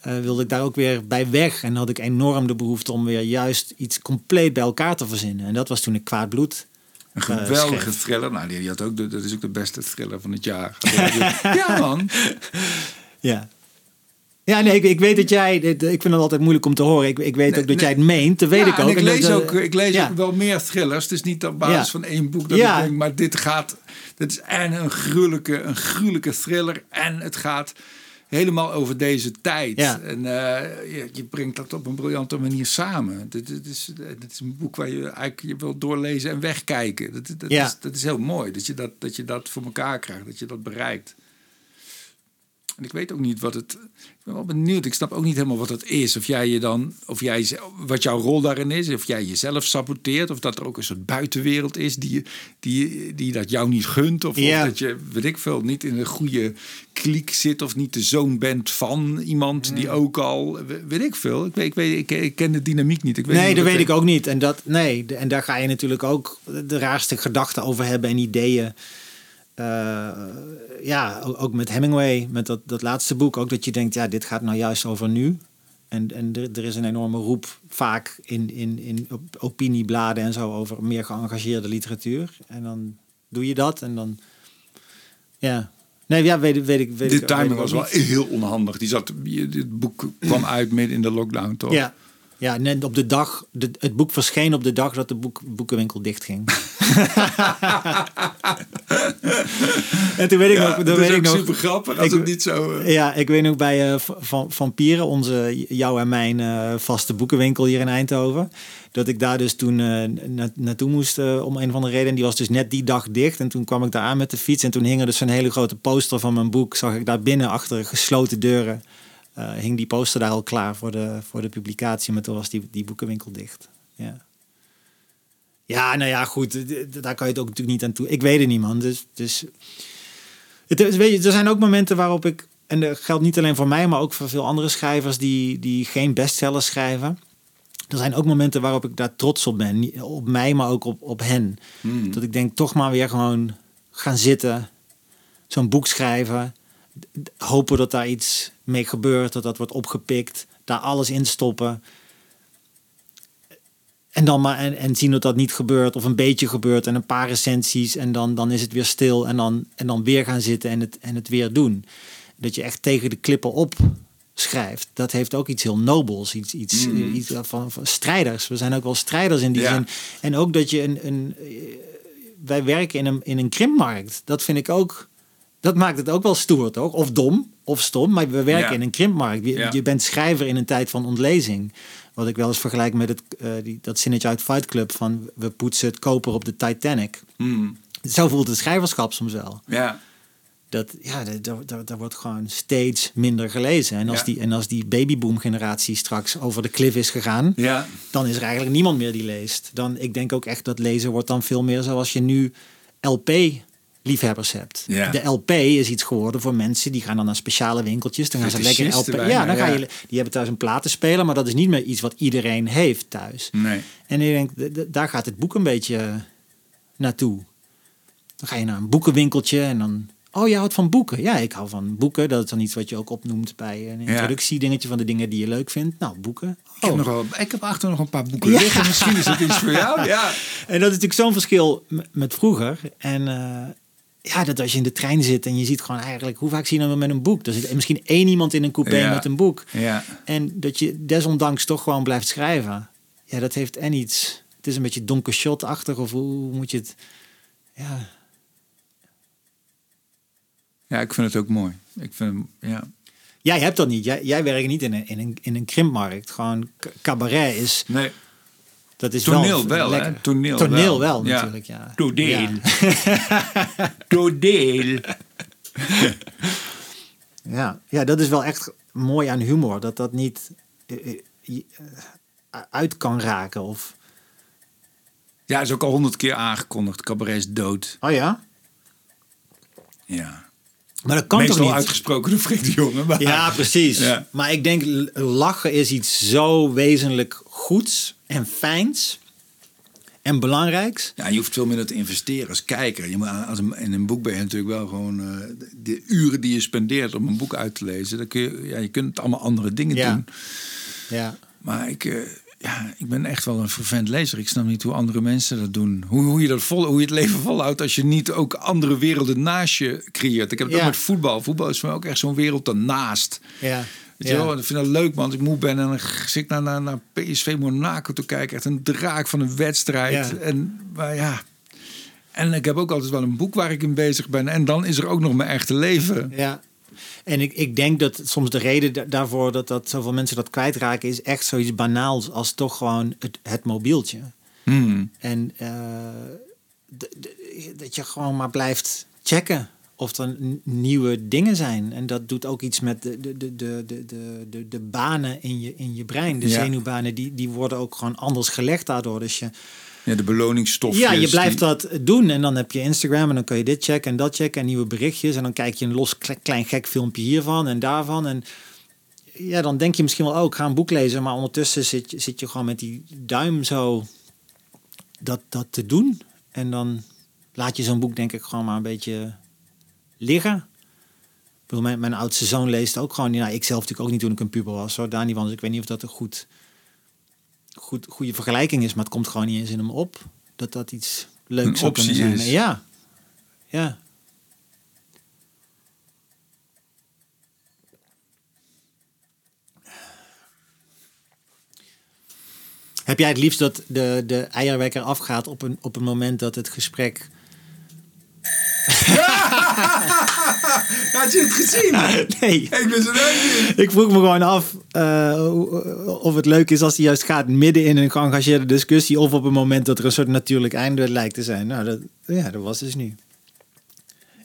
eh, wilde ik daar ook weer bij weg. En had ik enorm de behoefte om weer juist iets compleet bij elkaar te verzinnen. En dat was toen ik Kwaad Bloed. Een eh, geweldige schreef. thriller. Nou, die, die had ook de, dat is ook de beste thriller van het jaar. ja, man. Ja. Ja, nee, ik, ik weet dat jij... Ik vind het altijd moeilijk om te horen. Ik, ik weet Nee, ook dat nee. jij het meent. Dat weet ja, ik ook. En ik En dat- lees ook, ik lees ja. ook wel meer thrillers. Het is niet op basis Ja. van één boek dat ik denk, maar dit gaat... Dit is en een gruwelijke, een gruwelijke thriller. En het gaat helemaal over deze tijd. Ja. En eh, je, je brengt dat op een briljante manier samen. Dit, dit, is, dit is een boek waar je eigenlijk je wilt doorlezen en wegkijken. Dat, dat, Ja. is, dat is heel mooi, dat je dat, dat je dat voor elkaar krijgt. Dat je dat bereikt. En ik weet ook niet wat het. Ik ben wel benieuwd. Ik snap ook niet helemaal wat het is. Of jij je dan. Of jij, wat jouw rol daarin is. Of jij jezelf saboteert. Of dat er ook een soort buitenwereld is die, die, die dat jou niet gunt. Of, Ja. of dat je, weet ik veel, niet in een goede kliek zit. Of niet de zoon bent van iemand die ook al. Weet ik veel. Ik, weet, ik, weet, ik, ken de dynamiek niet. Ik weet nee, niet dat weet ik ook niet. En, dat, nee, en daar ga je natuurlijk ook de raarste gedachten over hebben en ideeën. Eh, ja, ook, met Hemingway, met dat, dat laatste boek. Ook dat je denkt, ja, dit gaat nou juist over nu. En, en er, er is een enorme roep vaak in, in, in op- opiniebladen en zo over meer geëngageerde literatuur. En dan doe je dat en dan... Ja, nee, ja, weet, weet ik... Weet De timing ik was wel heel onhandig. Die zat, dit boek kwam uit midden in de lockdown, toch? Ja, ja net op de dag, de, het boek verscheen op de dag dat de boek, boekenwinkel dichtging. en toen weet ik Ja, nog, dat is ik ook nog, super grappig als ik- het niet zo... eh, ja, ik weet nog bij eh, van Vampieren, onze, jou en mijn eh, vaste boekenwinkel hier in Eindhoven, dat ik daar dus toen na, naartoe moest om een van de redenen. Die was dus net die dag dicht en toen kwam ik daar aan met de fiets en toen hing er dus een hele grote poster van mijn boek. Zag ik daar binnen achter gesloten deuren, eh, hing die poster daar al klaar voor de, voor de publicatie, maar toen was die, die boekenwinkel dicht. Ja. Ja, nou ja, goed. Daar kan je het ook natuurlijk niet aan toe. Ik weet het niet, man. Dus, dus het, weet je, er zijn ook momenten waarop ik, en dat geldt niet alleen voor mij, maar ook voor veel andere schrijvers die, die geen bestsellers schrijven. Er zijn ook momenten waarop ik daar trots op ben. Op mij, maar ook op, op hen. hmm. Dat ik denk, toch maar weer gewoon gaan zitten, zo'n boek schrijven, hopen dat daar iets mee gebeurt, dat dat wordt opgepikt, daar alles in stoppen. En dan maar en, en zien dat dat niet gebeurt of een beetje gebeurt en een paar recensies en dan, dan is het weer stil en dan, en dan weer gaan zitten en het, en het weer doen. Dat je echt tegen de klippen op schrijft, dat heeft ook iets heel nobels, iets, iets, mm. iets van, van, strijders. We zijn ook wel strijders in die zin. En ook dat je een, een wij werken in een, in een krimpmarkt. Dat vind ik ook, dat maakt het ook wel stoer, toch? Of dom, of stom, maar we werken in een krimpmarkt. Je, je, bent schrijver in een tijd van ontlezing. Wat ik wel eens vergelijk met het, uh, die, dat zinnetje uit Fight Club van we poetsen het koper op de Titanic. Mm. Zo voelt het schrijverschap soms wel. Ja dat ja, daar wordt gewoon steeds minder gelezen. En als, die, en als die babyboom generatie straks over de cliff is gegaan, ja. dan is er eigenlijk niemand meer die leest. Dan, ik denk ook echt dat lezen wordt dan veel meer zoals je nu LP liefhebbers hebt. Ja. De LP is iets geworden voor mensen die gaan dan naar speciale winkeltjes. Dan gaan ze lekker LP. ja, dan ga je. Die hebben thuis een platenspeler, maar dat is niet meer iets wat iedereen heeft thuis. Nee. En ik denk, daar gaat het boek een beetje naartoe. Dan ga je naar een boekenwinkeltje en dan Oh, je houdt van boeken. Ja, ik hou van boeken. Dat is dan iets wat je ook opnoemt bij een introductiedingetje van de dingen die je leuk vindt. Nou, boeken. Ik, heb, oh. nog wel, ik heb achter nog een paar boeken ja. liggen. Misschien is het iets voor jou. Ja. En dat is natuurlijk zo'n verschil met vroeger. En uh, ja, dat als je in de trein zit en je ziet gewoon eigenlijk... Hoe vaak zie je dan met een boek? Er zit misschien één iemand in een coupé met een boek. Ja. En dat je desondanks toch gewoon blijft schrijven. Ja, dat heeft en iets... Het is een beetje donker shot-achtig of hoe moet je het... Ja, ja, ik vind het ook mooi. Ik vind, ja. Jij hebt dat niet. Jij, jij werkt niet in een, in een, in een krimpmarkt. Gewoon cabaret is... Nee. Dat is Toneel wel, wel, hè? Toneel, Toneel wel, natuurlijk, ja. Toneel. Toneel. ja. ja, dat is wel echt mooi aan humor. Dat dat niet uh, uh, uit kan raken of... Ja, is ook al honderd keer aangekondigd. Cabaret is dood. Oh ja? Ja. Maar dat kan Meestal toch niet? uitgesproken door Freek de Jonge. Maar... Ja, precies. Maar ik denk, lachen is iets zo wezenlijk goeds en fijns en belangrijks. Ja, je hoeft veel minder te investeren als kijker. Je moet, als een, in een boek ben je natuurlijk wel gewoon uh, de uren die je spendeert om een boek uit te lezen. Dan kun je, ja, je kunt allemaal andere dingen ja. doen. Ja. Maar ik, uh, ja, ik ben echt wel een vervent lezer. Ik snap niet hoe andere mensen dat doen. Hoe, hoe, je, dat vol, hoe je het leven volhoudt als je niet ook andere werelden naast je creëert. Ik heb het ook met voetbal. Voetbal is voor mij ook echt zo'n wereld ernaast. Ja. Weet je wel, ik vind het leuk. Als ik moe ben en dan zit ik naar, naar, naar PSV Monaco te kijken. Echt een draak van een wedstrijd. En maar ja... En ik heb ook altijd wel een boek waar ik in bezig ben. En dan is er ook nog mijn echte leven. Ja, en ik, ik denk dat soms de reden daarvoor dat, dat zoveel mensen dat kwijtraken, is echt zoiets banaals als toch gewoon het, het mobieltje. Hmm. En uh, dat je gewoon maar blijft checken of er nieuwe dingen zijn. En dat doet ook iets met de, de, de, de, de, de, de banen in je, in je brein. De zenuwbanen, die, die worden ook gewoon anders gelegd daardoor. Dus je ja, de beloningsstofjes. Ja, je blijft dat doen en dan heb je Instagram en dan kan je dit checken en dat checken en nieuwe berichtjes. En dan kijk je een los klein gek filmpje hiervan en daarvan. En ja, dan denk je misschien wel, oh, ik ga een boek lezen. Maar ondertussen zit, je, zit je gewoon met die duim zo dat, dat te doen. En dan laat je zo'n boek denk ik gewoon maar een beetje liggen. Mijn, mijn oudste zoon leest ook gewoon. Nou, ik zelf natuurlijk ook niet toen ik een puber was. Hoor. Van. Dus ik weet niet of dat een goed goed, goede vergelijking is, maar het komt gewoon niet eens in hem op dat dat iets leuks zou kunnen zijn. Is. Ja, ja. Heb jij het liefst dat de, de eierwekker afgaat op een, op een moment dat het gesprek Had je het gezien? nee. Ik ben zo niet. Ik vroeg me gewoon af uh, of het leuk is als hij juist gaat midden in een geëngageerde discussie of op een moment dat er een soort natuurlijk einde lijkt te zijn. Nou, dat, ja, dat was dus niet.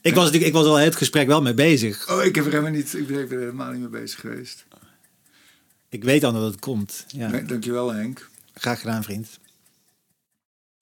Ik was, ik was al het gesprek wel mee bezig. Oh, ik heb er helemaal niet, ik ben er helemaal niet mee bezig geweest. Ik weet dan dat het komt. Ja. Nee, dankjewel Henk. Graag gedaan, vriend.